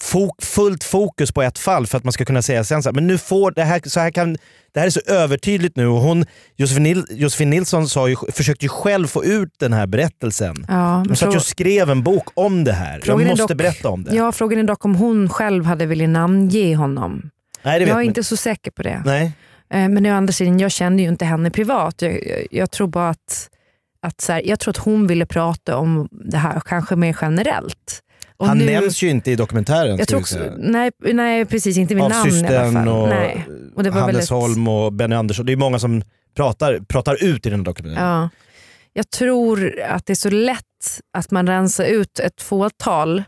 fok, fullt fokus på ett fall för att man ska kunna säga sen så här, men nu får det här, så här kan, det här är så övertydligt nu och hon, Josefin, Nil, Josefin Nilsson sa ju, försökte ju själv få ut den här berättelsen. Ja, Hon satt ju och skrev en bok om det här. Jag måste dock- berätta om det. Ja, frågan är dock om hon själv hade velat namnge honom. Nej, jag är inte så säker på det. Nej. Eh, Men å andra sidan, jag kände ju inte henne privat. Jag, jag, jag tror bara att, att så här, jag tror att hon ville prata om det här kanske mer generellt. Och Han nu- nämns ju inte i dokumentären. jag tror också, nej, nej, precis. Inte vid namn i alla fall. och nej. och Hannes Holm och Benny Andersson. Det är många som pratar, pratar ut i den här dokumentären. Ja. Jag tror att det är så lätt att man rensar ut ett fåtal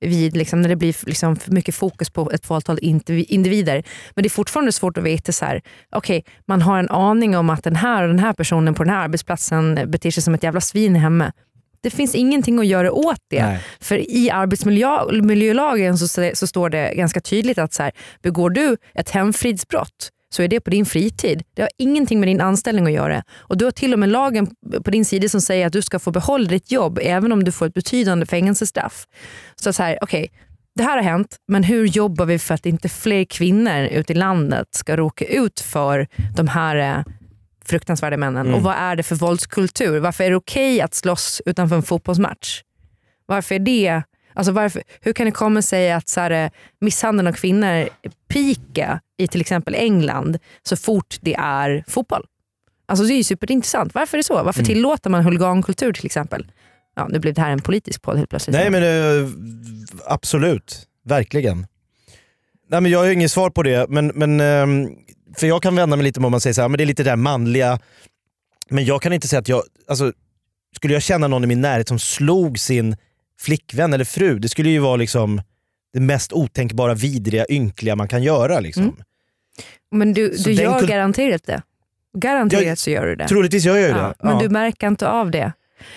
vid, liksom, när det blir liksom för mycket fokus på ett fåtal indivi- individer. Men det är fortfarande svårt att veta, så här, okej, man har en aning om att den här och den här personen på den här arbetsplatsen beter sig som ett jävla svin hemma. Det finns ingenting att göra åt det. Nej. För i arbetsmiljölagen så, så står det ganska tydligt att så här, begår du ett hemfridsbrott så är det på din fritid. Det har ingenting med din anställning att göra. Och Du har till och med lagen på din sida som säger att du ska få behålla ditt jobb även om du får ett betydande fängelsestraff. Så så här, okej, det här har hänt, men hur jobbar vi för att inte fler kvinnor ute i landet ska råka ut för de här eh, fruktansvärda männen? Mm. Och vad är det för våldskultur? Varför är det okej att slåss utanför en fotbollsmatch? Varför är det Alltså varför, hur kan det komma sig att så här, eh, misshandeln av kvinnor pika i till exempel England så fort det är fotboll? Alltså det är ju superintressant. Varför är det så? Varför Mm. tillåter man huligankultur till exempel? Ja, nu blev det här en politisk podd helt plötsligt. Nej men eh, absolut, verkligen. Nej, men jag har ju inget svar på det, men, men, ehm, för jag kan vända mig lite om man säger så här, men det är lite det där manliga, men jag kan inte säga att jag, alltså, skulle jag känna någon i min närhet som slog sin flickvän eller fru, det skulle ju vara liksom det mest otänkbara, vidriga, ynkliga man kan göra. Liksom. Mm. Men du, du gör kul- garanterat det. Garanterat Jag- så gör du det. Troligtvis gör jag ju det. Men Ja. du märker inte av det.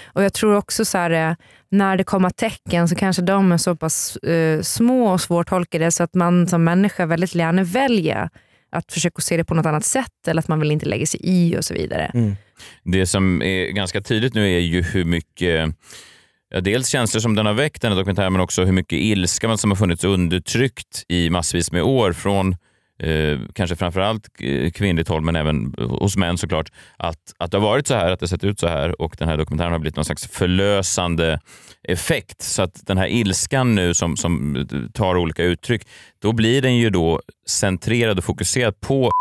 Och Jag tror också så här, eh, när det kommer tecken så kanske de är så pass eh, små och svårtolkade så att man som människa väldigt gärna väljer att försöka se det på något annat sätt eller att man vill inte lägga sig i och så vidare. Mm. Det som är ganska tydligt nu är ju hur mycket Ja, dels känslor som den har väckt, den här dokumentären, men också hur mycket ilska man som har funnits undertryckt i massvis med år från eh, kanske framförallt eh, kvinnligt håll, men även eh, hos män såklart, att, att det har varit så här, att det sett ut så här och den här dokumentären har blivit någon slags förlösande effekt. Så att den här ilskan nu som, som eh, tar olika uttryck, då blir den ju då centrerad och fokuserad på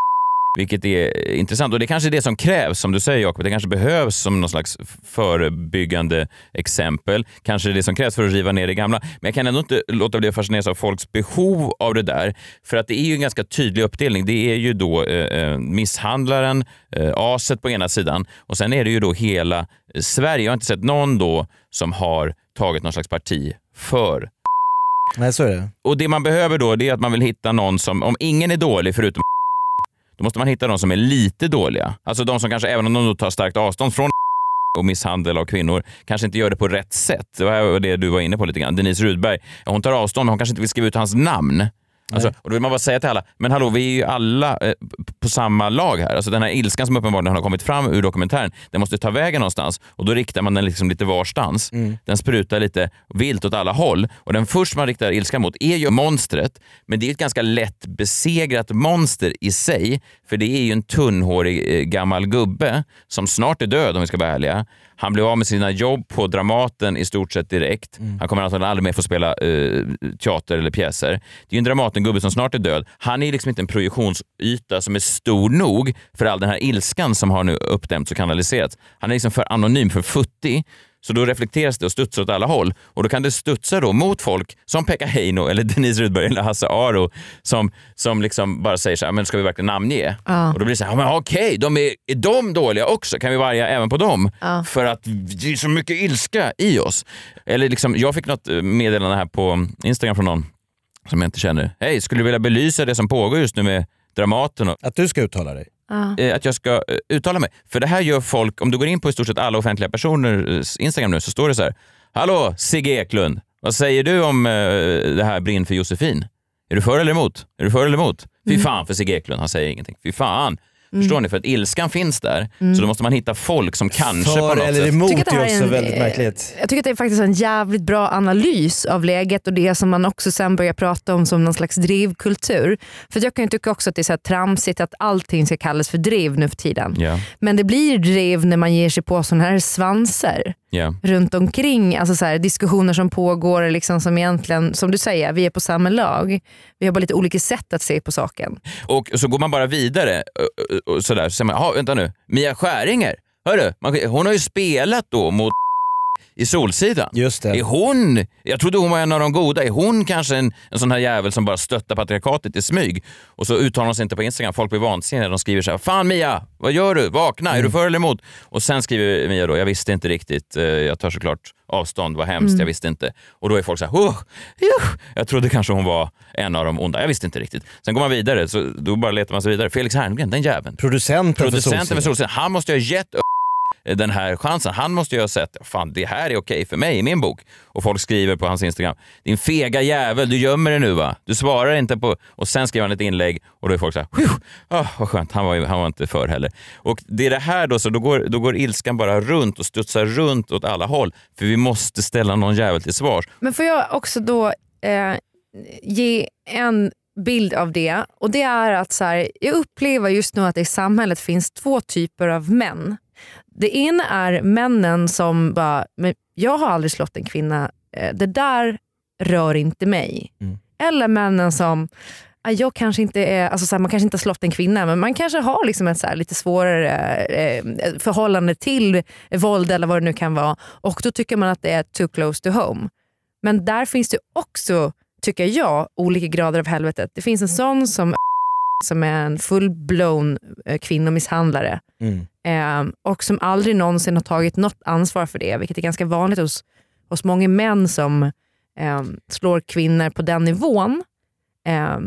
vilket är intressant. Och Det kanske är det som krävs, som du säger Jakob. Det kanske behövs som någon slags förebyggande exempel. Kanske det som krävs för att riva ner det gamla. Men jag kan ändå inte låta bli att fascineras av folks behov av det där. För att det är ju en ganska tydlig uppdelning. Det är ju då eh, eh, misshandlaren, eh, aset på ena sidan och sen är det ju då hela eh, Sverige. Jag har inte sett någon då som har tagit någon slags parti för Nej, så är det. och det man behöver då det är att man vill hitta någon som, om ingen är dålig förutom då måste man hitta de som är lite dåliga. Alltså de som kanske, även om de då tar starkt avstånd från och misshandel av kvinnor, kanske inte gör det på rätt sätt. Det var det du var inne på lite grann. Denise Rudberg, hon tar avstånd men hon kanske inte vill skriva ut hans namn. Alltså, och då vill man bara säga till alla, men hallå, vi är ju alla eh, på samma lag här. Alltså den här ilskan som uppenbarligen har kommit fram ur dokumentären, den måste ta vägen någonstans och då riktar man den liksom lite varstans. Den sprutar lite vilt åt alla håll och den först man riktar ilskan mot är ju monstret, men det är ett ganska lätt besegrat monster i sig, för det är ju en tunnhårig eh, gammal gubbe som snart är död om vi ska vara ärliga. Han blev av med sina jobb på Dramaten i stort sett direkt. Han kommer antagligen aldrig mer få spela eh, teater eller pjäser. Det är ju en Dramatengubbe som snart är död. Han är liksom inte en projektionsyta som är stor nog för all den här ilskan som har nu uppdämts och kanaliserats. Han är liksom för anonym, för futtig. Så då reflekteras det och studsar åt alla håll. Och då kan det studsa då mot folk som Pekka Heino eller Denise Rudberg eller Hasse Aro som, som liksom bara säger så här, men ska vi verkligen namnge? Ja. Och då blir det så här, ja, men okej, de är, är de dåliga också? Kan vi varga även på dem? Ja. För att det är så mycket ilska i oss. Eller liksom, jag fick något eh, meddelande här på Instagram från någon som jag inte känner. Hej, skulle du vilja belysa det som pågår just nu med Dramaten? Och, Att du ska uttala dig? Eh, att jag ska eh, uttala mig. För det här gör folk, om du går in på i stort sett alla offentliga personers Instagram nu så står det så här. Hallå Sigge Eklund, vad säger du om eh, det här Brinn för Josefin? Är du för eller emot? Är du för eller emot? Fy Mm. fan för Sigge Eklund, han säger ingenting. Fy fan. Mm. Förstår ni? För att ilskan finns där, Mm. så då måste man hitta folk som kanske på För något eller sätt... emot tycker att det här är också en, väldigt eh, märkligt. Jag tycker att det är faktiskt en jävligt bra analys av läget och det som man också sen börjar prata om som någon slags drivkultur. För jag kan ju tycka också att det är så här tramsigt att allting ska kallas för driv nu för tiden. Ja, Men det blir driv när man ger sig på sådana här svanser ja. runt omkring. Alltså så här, diskussioner som pågår liksom som egentligen, som du säger, vi är på samma lag. Vi har bara lite olika sätt att se på saken. Och så går man bara vidare och- och- och sådär, så säger man, "Jaha, vänta nu, Mia Skäringer, hörru, man, hon har ju spelat då mot i Solsidan. Just det. Är hon, jag trodde hon var en av de goda, är hon kanske en, en sån här jävel som bara stöttar patriarkatet i smyg? Och så uttalar hon sig inte på Instagram, folk blir vansinniga, de skriver så här, fan Mia, vad gör du? Vakna, är du för eller emot? Och sen skriver Mia då, jag visste inte riktigt, eh, jag tar såklart avstånd, vad hemskt, Mm. jag visste inte. Och då är folk så här, oh, jag trodde kanske hon var en av de onda, jag visste inte riktigt. Sen går man vidare, så då bara letar man sig vidare. Felix Herngren, den jäveln. Producenten, Producenten för för Solsidan. Solsidan, han måste ha gett upp den här chansen. Han måste ju ha sett, fan det här är okej för mig i min bok. Och folk skriver på hans Instagram, din fega jävel, du gömmer dig nu va? Du svarar inte på... Och sen skriver han ett inlägg och då är folk så här, oh, vad skönt, han var, ju- han var inte för heller. Och det är det här då, så då går, då går ilskan bara runt och studsar runt åt alla håll. För vi måste ställa någon jävel till svars. Men får jag också då eh, ge en bild av det. Och det är att så här, Jag upplever just nu att det i samhället finns två typer av män. Det ena är männen som bara, men jag har aldrig slått en kvinna, eh, det där rör inte mig. Eller männen som, "Ah, jag kanske inte är, alltså så här, man kanske inte har slått en kvinna men man kanske har liksom ett så här lite svårare eh, förhållande till våld eller vad det nu kan vara. Och då tycker man att det är too close to home. Men där finns det också, tycker jag, olika grader av helvetet. Det finns en sån som som är en full-blown eh, kvinnomisshandlare Mm. Eh, och som aldrig någonsin har tagit något ansvar för det, vilket är ganska vanligt hos, hos många män som eh, slår kvinnor på den nivån. Eh,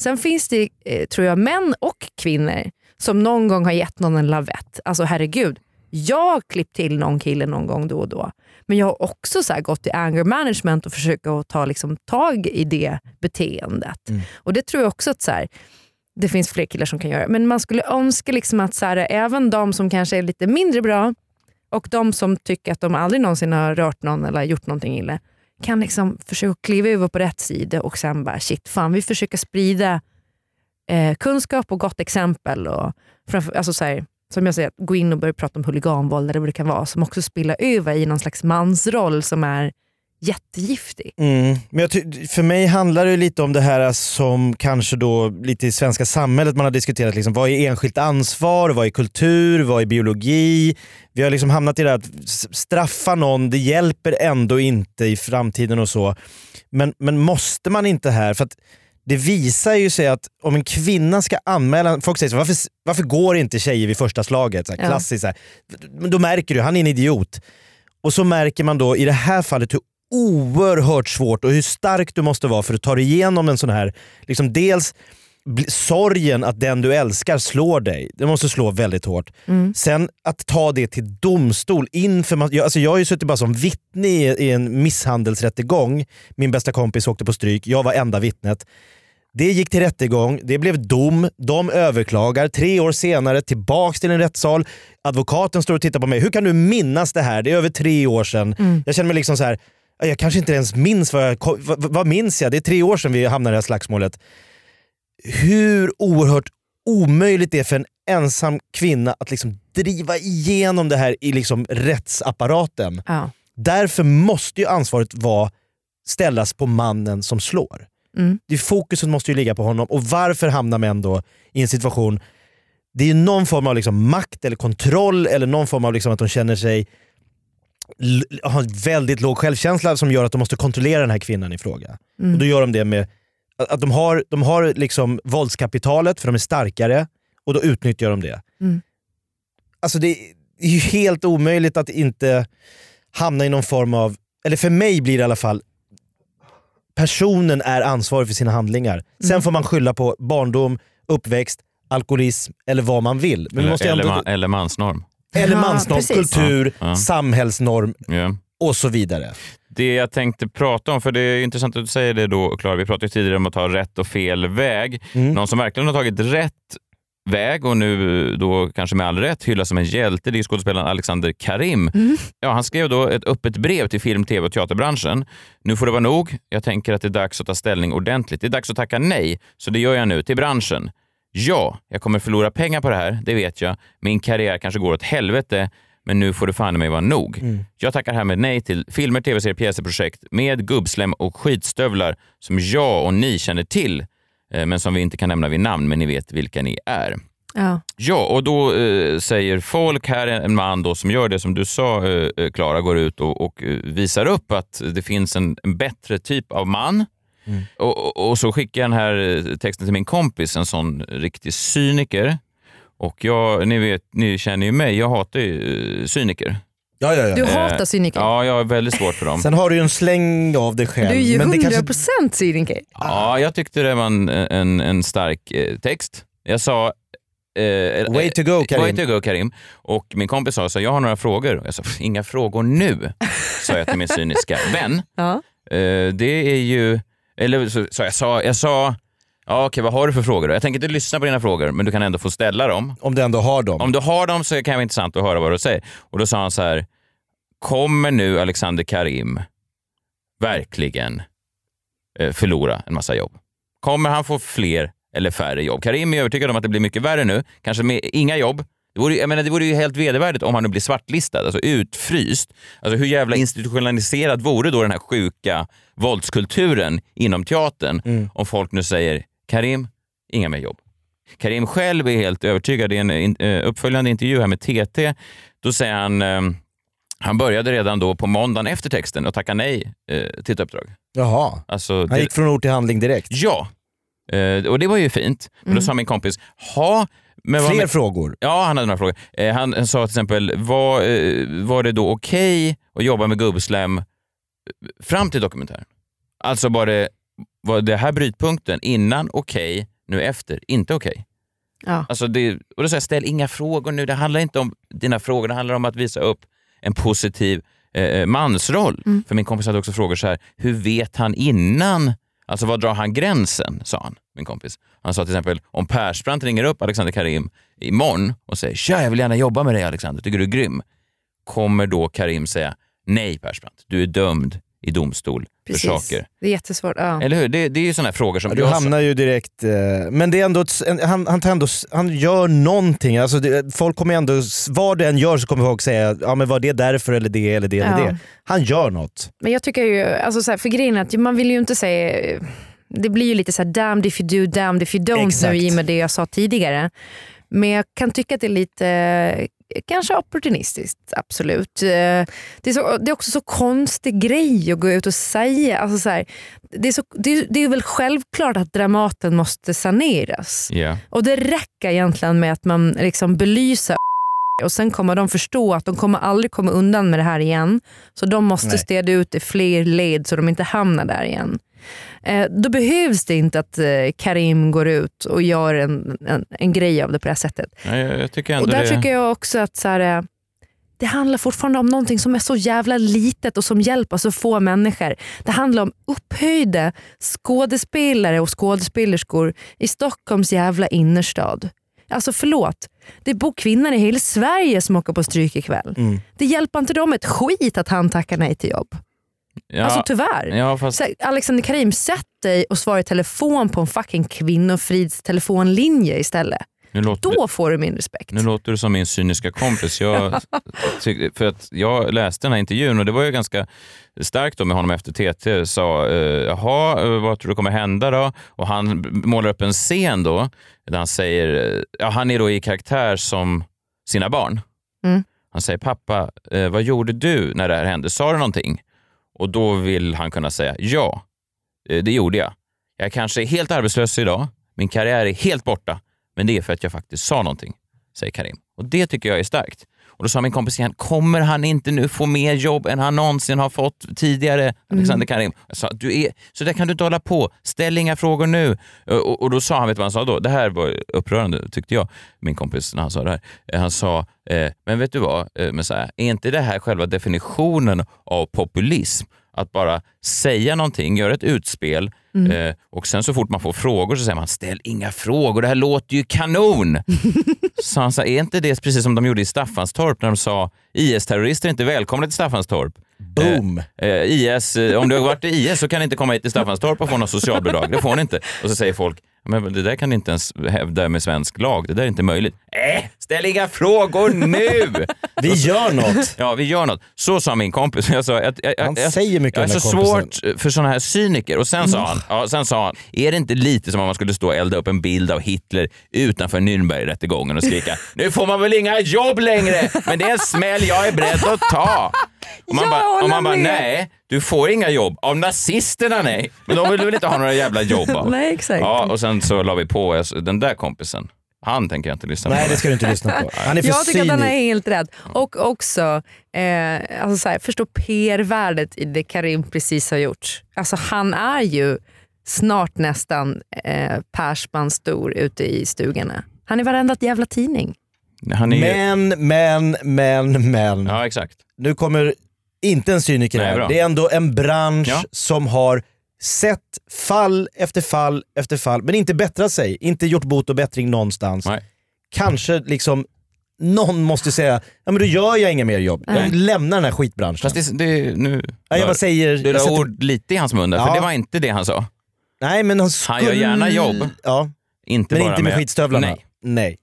sen finns det, eh, tror jag, män och kvinnor som någon gång har gett någon en lavett. Alltså herregud, jag har klippt till någon kille någon gång då och då. Men jag har också så gått till anger management och försökt att ta liksom, tag i det beteendet. Och det tror jag också att så här, det finns fler killar som kan göra. Men man skulle önska liksom att så här, även de som kanske är lite mindre bra och de som tycker att de aldrig någonsin har rört någon eller gjort någonting illa kan liksom försöka kliva över på rätt sida och sen bara shit, fan vi försöker sprida eh, kunskap och gott exempel. Och framför, alltså så här, som jag säger, gå in och börja prata om huliganvåld eller vad det kan vara som också spiller över i någon slags mansroll som är jättegiftig. Mm. Men för mig handlar det lite om det här som kanske då lite i svenska samhället man har diskuterat. Liksom, vad är enskilt ansvar? Vad är kultur? Vad är biologi? Vi har liksom hamnat i det här att straffa någon, det hjälper ändå inte i framtiden och så. Men, men måste man inte här? För det visar ju sig att om en kvinna ska anmäla, folk säger så, varför, varför går inte tjejer vid första slaget? Så här, Ja. Klassiskt. Så här. Då märker du, han är en idiot. Och så märker man då i det här fallet hur oerhört svårt och hur stark du måste vara för att ta dig igenom en sån här, liksom dels sorgen att den du älskar slår dig. Det måste slå väldigt hårt. Mm. Sen att ta det till domstol inför... Jag, alltså jag har ju suttit bara som vittne i, i en misshandelsrättegång. Min bästa kompis åkte på stryk, jag var enda vittnet. Det gick till rättegång, det blev dom, de överklagar. Tre år senare tillbaks till en rättssal. Advokaten står och tittar på mig. Hur kan du minnas det här? Det är över tre år sedan. Mm. Jag känner mig liksom så här. Jag kanske inte ens minns vad jag... Vad, vad minns jag? Det är tre år sedan vi hamnade i det här slagsmålet. Hur oerhört omöjligt det är för en ensam kvinna att liksom driva igenom det här i liksom rättsapparaten. Ja. Därför måste ju ansvaret vara ställas på mannen som slår. Mm. Det fokuset måste ju ligga på honom. Och varför hamnar män då i en situation, det är ju någon form av liksom makt eller kontroll eller någon form av liksom att de känner sig har väldigt låg självkänsla som gör att de måste kontrollera den här kvinnan i fråga. Mm. Och då gör de det med att de har, de har liksom våldskapitalet för de är starkare och då utnyttjar de det. Mm. Alltså det är ju helt omöjligt att inte hamna i någon form av, eller för mig blir det i alla fall, personen är ansvarig för sina handlingar. Sen Mm. får man skylla på barndom, uppväxt, alkoholism eller vad man vill. Men Eller, måste eller, ändå, ma- eller mansnorm. Eller Ja, mansnorm, kultur, Ja, ja. samhällsnorm Ja. och så vidare. Det jag tänkte prata om, för det är intressant att du säger det då Klara, vi pratade ju tidigare om att ta rätt och fel väg. Mm. Någon som verkligen har tagit rätt väg och nu då kanske med all rätt hyllas som en hjälte, det är skådespelaren Alexander Karim. Ja, han skrev då ett öppet brev till film, tv och teaterbranschen. Nu får det vara nog. Jag tänker att det är dags att ta ställning ordentligt. Det är dags att tacka nej, så det gör jag nu till branschen. Ja, jag kommer förlora pengar på det här, det vet jag. Min karriär kanske går åt helvete, men nu får det fan i mig vara nog. Mm. Jag tackar härmed nej till filmer, tv-serier, pjäser, projekt med gubbslem och skitstövlar som jag och ni känner till, eh, men som vi inte kan nämna vid namn, men ni vet vilka ni är. Ja. Ja, och då eh, säger folk här, en man då som gör det som du sa, eh, eh, Klara, går ut och, och eh, visar upp att det finns en, en bättre typ av man. Mm. Och, och, och så skickar jag den här eh, texten till min kompis, en sån riktig cyniker. Och jag, ni, vet, ni känner ju mig, jag hatar ju eh, cyniker. Ja, ja, ja. Du Eh, hatar cyniker. Ja, jag har väldigt svårt för dem. Sen har du ju en släng av dig själv. Du är ju men det 100% kanske... cyniker. Ja, jag tyckte det var en, en, en stark text. Jag sa... Eh, Way to go, Karim. Way to go Karim. Och min kompis sa så jag har några frågor. Jag sa, inga frågor nu, sa jag till min cyniska vän. Ja. Eh, det är ju... Eller så, så jag sa, jag sa ja, okej, vad har du för frågor då? Jag tänker inte lyssna på dina frågor, men du kan ändå få ställa dem. Om du ändå har dem. Om du har dem så kan det vara intressant att höra vad du säger. Och då sa han så här, kommer nu Alexander Karim verkligen eh, förlora en massa jobb? Kommer han få fler eller färre jobb? Karim är övertygad om att det blir mycket värre nu, kanske med inga jobb. Det vore, ju- jag menar, det vore ju helt vedervärdigt om han nu blir svartlistad, alltså utfryst. Alltså hur jävla institutionaliserad vore då den här sjuka våldskulturen inom teatern Mm. om folk nu säger Karim, inga mer jobb. Karim själv är helt övertygad i en eh, uppföljande intervju här med TT. Då säger han, eh, han började redan då på måndagen efter texten och tacka nej eh, till ett uppdrag. Jaha. Alltså, Han det- gick från ord till handling direkt. Ja, eh, och det var ju fint. Men då Mm. sa min kompis, ha, men Fler med- frågor? Ja, han hade några frågor. Eh, han, han sa till exempel, var, eh, var det då okej att jobba med gubbslem eh, fram till dokumentären? Alltså var det, var det här brytpunkten innan okej, nu efter inte okej? Ja. Alltså det, och då sa jag, ställ inga frågor nu. Det handlar inte om dina frågor, det handlar om att visa upp en positiv eh, mansroll. Mm. För min kompis hade också frågor så här, hur vet han innan? Alltså var drar han gränsen? sa han, min kompis. Han sa till exempel, om Persbrandt ringer upp Alexander Karim imorgon och säger “Tja, jag vill gärna jobba med dig Alexander, tycker du är grym?” Kommer då Karim säga “Nej Persbrandt, du är dömd i domstol Precis. för saker”? Det är jättesvårt. Ja. Eller hur? Det, det är ju sådana här frågor som... Ja, du jag- hamnar ju direkt... Eh, men det är ändå ett, en, han, han, tar ändå, han gör någonting. Alltså det, folk kommer ändå, vad det än gör så kommer folk säga ja, men var det därför eller det eller det eller Ja. det. Han gör något. Men jag tycker ju, alltså så här, för grejen är att man vill ju inte säga, det blir ju lite så här damned if you do, damned if you don't Exakt. nu i och med det jag sa tidigare. Men jag kan tycka att det är lite, kanske opportunistiskt, absolut. Eh, Det är, så, det är också så konstig grej att gå ut och säga. Alltså så här, det, är så, det, är, det är väl självklart att Dramaten måste saneras. Ja. Och det räcker egentligen med att man liksom belyser och sen kommer de förstå att de kommer aldrig komma undan med det här igen. Så de måste Nej. städa ut i fler led så de inte hamnar där igen. Eh, då behövs det inte att eh, Karim går ut och gör en, en, en grej av det på det här sättet. Jag, jag tycker ändå Och där det... tycker jag också att så här, eh, det handlar fortfarande om någonting som är så jävla litet och som hjälper så få människor. Det handlar om upphöjda skådespelare och skådespelerskor i Stockholms jävla innerstad. Alltså förlåt, det bor kvinnor i hela Sverige som åker på stryk ikväll. Mm. Det hjälper inte dem ett skit att han tackar nej till jobb. Ja, Alltså tyvärr. Ja, fast... Alexander Karim, sätt dig och svara i telefon på en fucking kvinnofridstelefonlinje istället. Nu låter, Då får du min respekt. Nu låter du som min cyniska kompis. Jag, för att jag läste den här intervjun och det var ju ganska starkt då med honom efter TT. Sa, eh, jaha, eh, vad tror du kommer hända då? Och han målar upp en scen då där han säger, eh, ja, han är då i karaktär som sina barn. Mm. Han säger, pappa, eh, vad gjorde du när det här hände? Sa du någonting? Och då vill han kunna säga, ja, eh, det gjorde jag. Jag kanske är helt arbetslös idag. Min karriär är helt borta. Men det är för att jag faktiskt sa någonting, säger Karim. Och det tycker jag är starkt. Och då sa min kompis igen, kommer han inte nu få mer jobb än han någonsin har fått tidigare, Alexander Karim? Jag sa, du är, så där kan du inte hålla på. Ställ inga frågor nu. Och, och då sa han, vet du vad han sa då? Det här var upprörande tyckte jag, min kompis, när han sa det här. Eh, Han sa, eh, men vet du vad, eh, men så här, är inte det här själva definitionen av populism? Att bara säga någonting, göra ett utspel Mm. eh, och sen så fort man får frågor så säger man ställ inga frågor, det här låter ju kanon. så han sa, är inte det precis som de gjorde i Staffanstorp när de sa IS-terrorister är inte välkomna till Staffanstorp. Boom! Eh, eh, IS, eh, om du har varit i IS så kan ni inte komma hit till Staffanstorp och få något socialbidrag. Det får ni inte. Och så säger folk, men det där kan ni inte ens hävda med svensk lag. Det där är inte möjligt. Äh, ställ inga frågor nu! Vi gör något. Ja, vi gör något. Så sa min kompis. Jag sa, jag, jag, Han jag, säger mycket jag är den så kompisen. svårt för sådana här cyniker. Och sen sa, han, ja, sen sa han, är det inte lite som om man skulle stå och elda upp en bild av Hitler utanför Nürnbergrättegången och skrika nu får man väl inga jobb längre, men det är en smäll jag är beredd att ta. Och man bara, och man bara nej, du får inga jobb. Av nazisterna nej. Men de vill väl inte ha några jävla jobb av. Nej, exakt. Ja, och sen så la vi på, den där kompisen, han tänker jag inte lyssna på. Nej, det ska du inte lyssna på. Han är för Jag tycker att den är cynisk. helt rätt. Och också eh, alltså så här, förstå PR-värdet i det Karim precis har gjort. Alltså han är ju snart nästan eh, Persman stor ute i stugorna. Han är varenda jävla tidning. Han är ju... Men, men, men, men. Ja, exakt. Nu kommer inte en cyniker Nej, här. bra. Det är ändå en bransch Ja. som har sett fall efter fall efter fall, men inte bättrat sig. Inte gjort bot och bättring någonstans. Nej. Kanske liksom någon måste säga, ja men då gör jag inga mer jobb. Jag Nej. lämnar den här skitbranschen. Fast det, det, nu... ja, jag bara säger... Du jag la sätter- ord lite i hans mun där, för Ja. det var inte det han sa. Nej men han skulle... Han gör gärna jobb. Ja, Inte men bara inte med, skitstövlarna. Nej. Nej.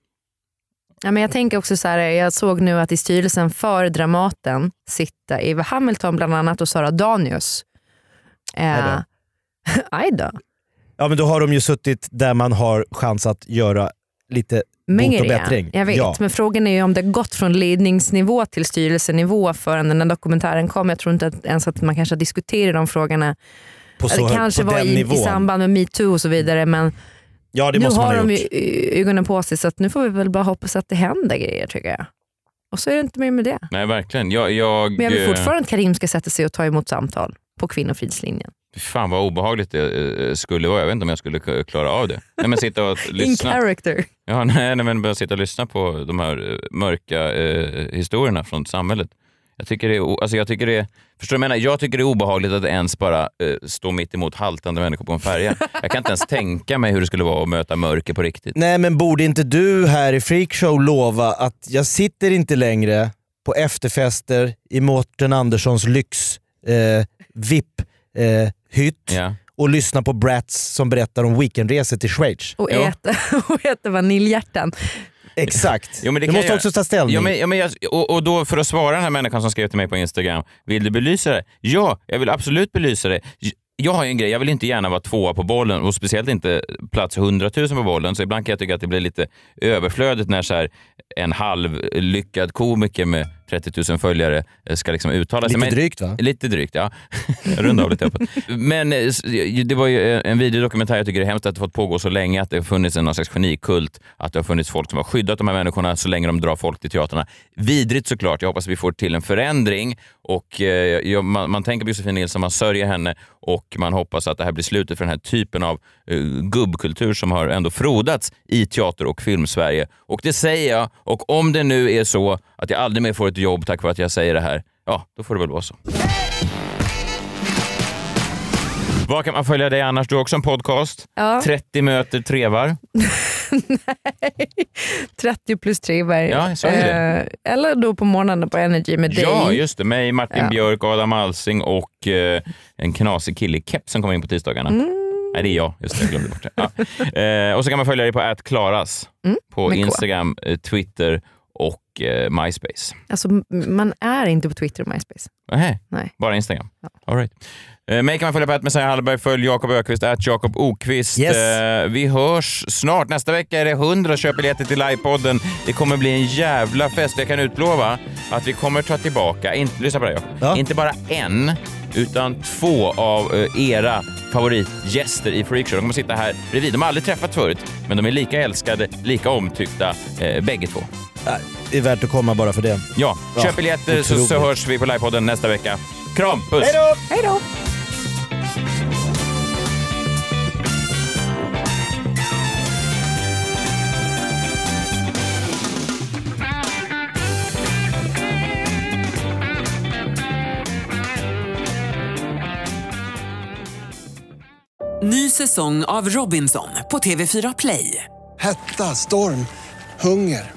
Ja, men jag tänker också så här, jag såg nu att i styrelsen för Dramaten sitter Eva Hamilton bland annat och Sara Danius. Eh, då. aj då. Ja men då har de ju suttit där man har chans att göra lite bot och bättring. Jag vet, Ja. men frågan är ju om det gått från ledningsnivå till styrelsenivå förrän den här dokumentären kom. Jag tror inte att, ens att man kanske diskuterat de frågorna. På så, det kanske på var i, i samband med metoo och så vidare men Ja det nu måste man har ha de gjort. ju ögonen på sig så att nu får vi väl bara hoppas att det händer grejer tycker jag. Och så är det inte mer med det. Nej, verkligen. Jag, jag, Men jag vill eh, fortfarande att Karim ska sätta sig och ta emot samtal på kvinnofridslinjen. Fan vad obehagligt det eh, skulle vara. Jag vet inte om jag skulle klara av det. Nej, men sitta och In lyssna. character. Ja, nej, nej, men bara sitta och lyssna på de här eh, mörka eh, historierna från samhället. Jag tycker, det är, alltså jag, tycker det är, förstår du vad jag menar? Jag tycker det är obehagligt att ens bara eh, stå mitt emot haltande människor på en färja. Jag kan inte ens tänka mig hur det skulle vara att möta mörker på riktigt. Nej men borde inte du här i Freakshow lova att jag sitter inte längre på efterfester i Mårten Anderssons lyx eh, VIP eh, Ja. och lyssnar på brats som berättar om weekendresor till Schweiz. Och äta, och äta vaniljhjärtan. Exakt. Jo, du måste också ta ställning. Ja, men, ja, men jag, och, och då för att svara den här människan som skrev till mig på Instagram, vill du belysa det? Ja, jag vill absolut belysa det. Jag har ju en grej, jag vill inte gärna vara tvåa på bollen och speciellt inte plats 100 000 på bollen. Så ibland kan jag tycka att det blir lite överflödigt när så här, en halvlyckad komiker med 30 000 följare eh, ska liksom uttala sig. Lite drygt va? Lite drygt, ja. Jag rundar av lite uppåt. Men eh, det var ju eh, en videodokumentär, jag tycker det är hemskt att det fått pågå så länge, att det har funnits en någon slags genikult, att det har funnits folk som har skyddat de här människorna så länge de drar folk till teatrarna. Vidrigt såklart, jag hoppas att vi får till en förändring och eh, man, man tänker på Josefin Nilsson, man sörjer henne och man hoppas att det här blir slutet för den här typen av eh, gubbkultur som har ändå frodats i teater och filmsverige. Och det säger jag, och om det nu är så att jag aldrig mer får ett jobb tack vare att jag säger det här, ja, då får det väl vara så. Var kan man följa dig annars? Du har också en podcast. Ja. 30 möter trevar. 30 plus trevar. Ja, jag sa ju det. Eller då på morgonen på Energy med dig. Ja, just det. Mig, Martin Ja. Björk, Adam Alsing och eh, en knasig kille i keps som kommer in på tisdagarna. Mm. Nej, det är jag. Just det, jag glömde bort det. Ja. Eh, och så kan man följa dig på @klaras på Mm, K. Instagram, eh, Twitter och eh, MySpace. Alltså, man är inte på Twitter och MySpace. Nähä, Nej. bara Instagram? All right. Eh, mig kan man följa på Messiah Hallberg. Följ Jakob Ökvist, at Jakob Okvist. Yes. Eh, vi hörs snart. Nästa vecka är det 100 köpbiljetter till livepodden. Det kommer bli en jävla fest. Jag kan utlova att vi kommer ta tillbaka, inte, lyssna på det Jakob, inte bara en, utan två av eh, era favoritgäster i Freakshow. De kommer sitta här bredvid. De har aldrig träffats förut, men de är lika älskade, lika omtyckta, eh, bägge två. Det är värt att komma bara för det. Ja, Ja, köp biljetter så, så hörs vi på livepodden nästa vecka. Kram, puss! Hej då! Ny säsong av Robinson på TV4 Play. Hetta, storm, hunger.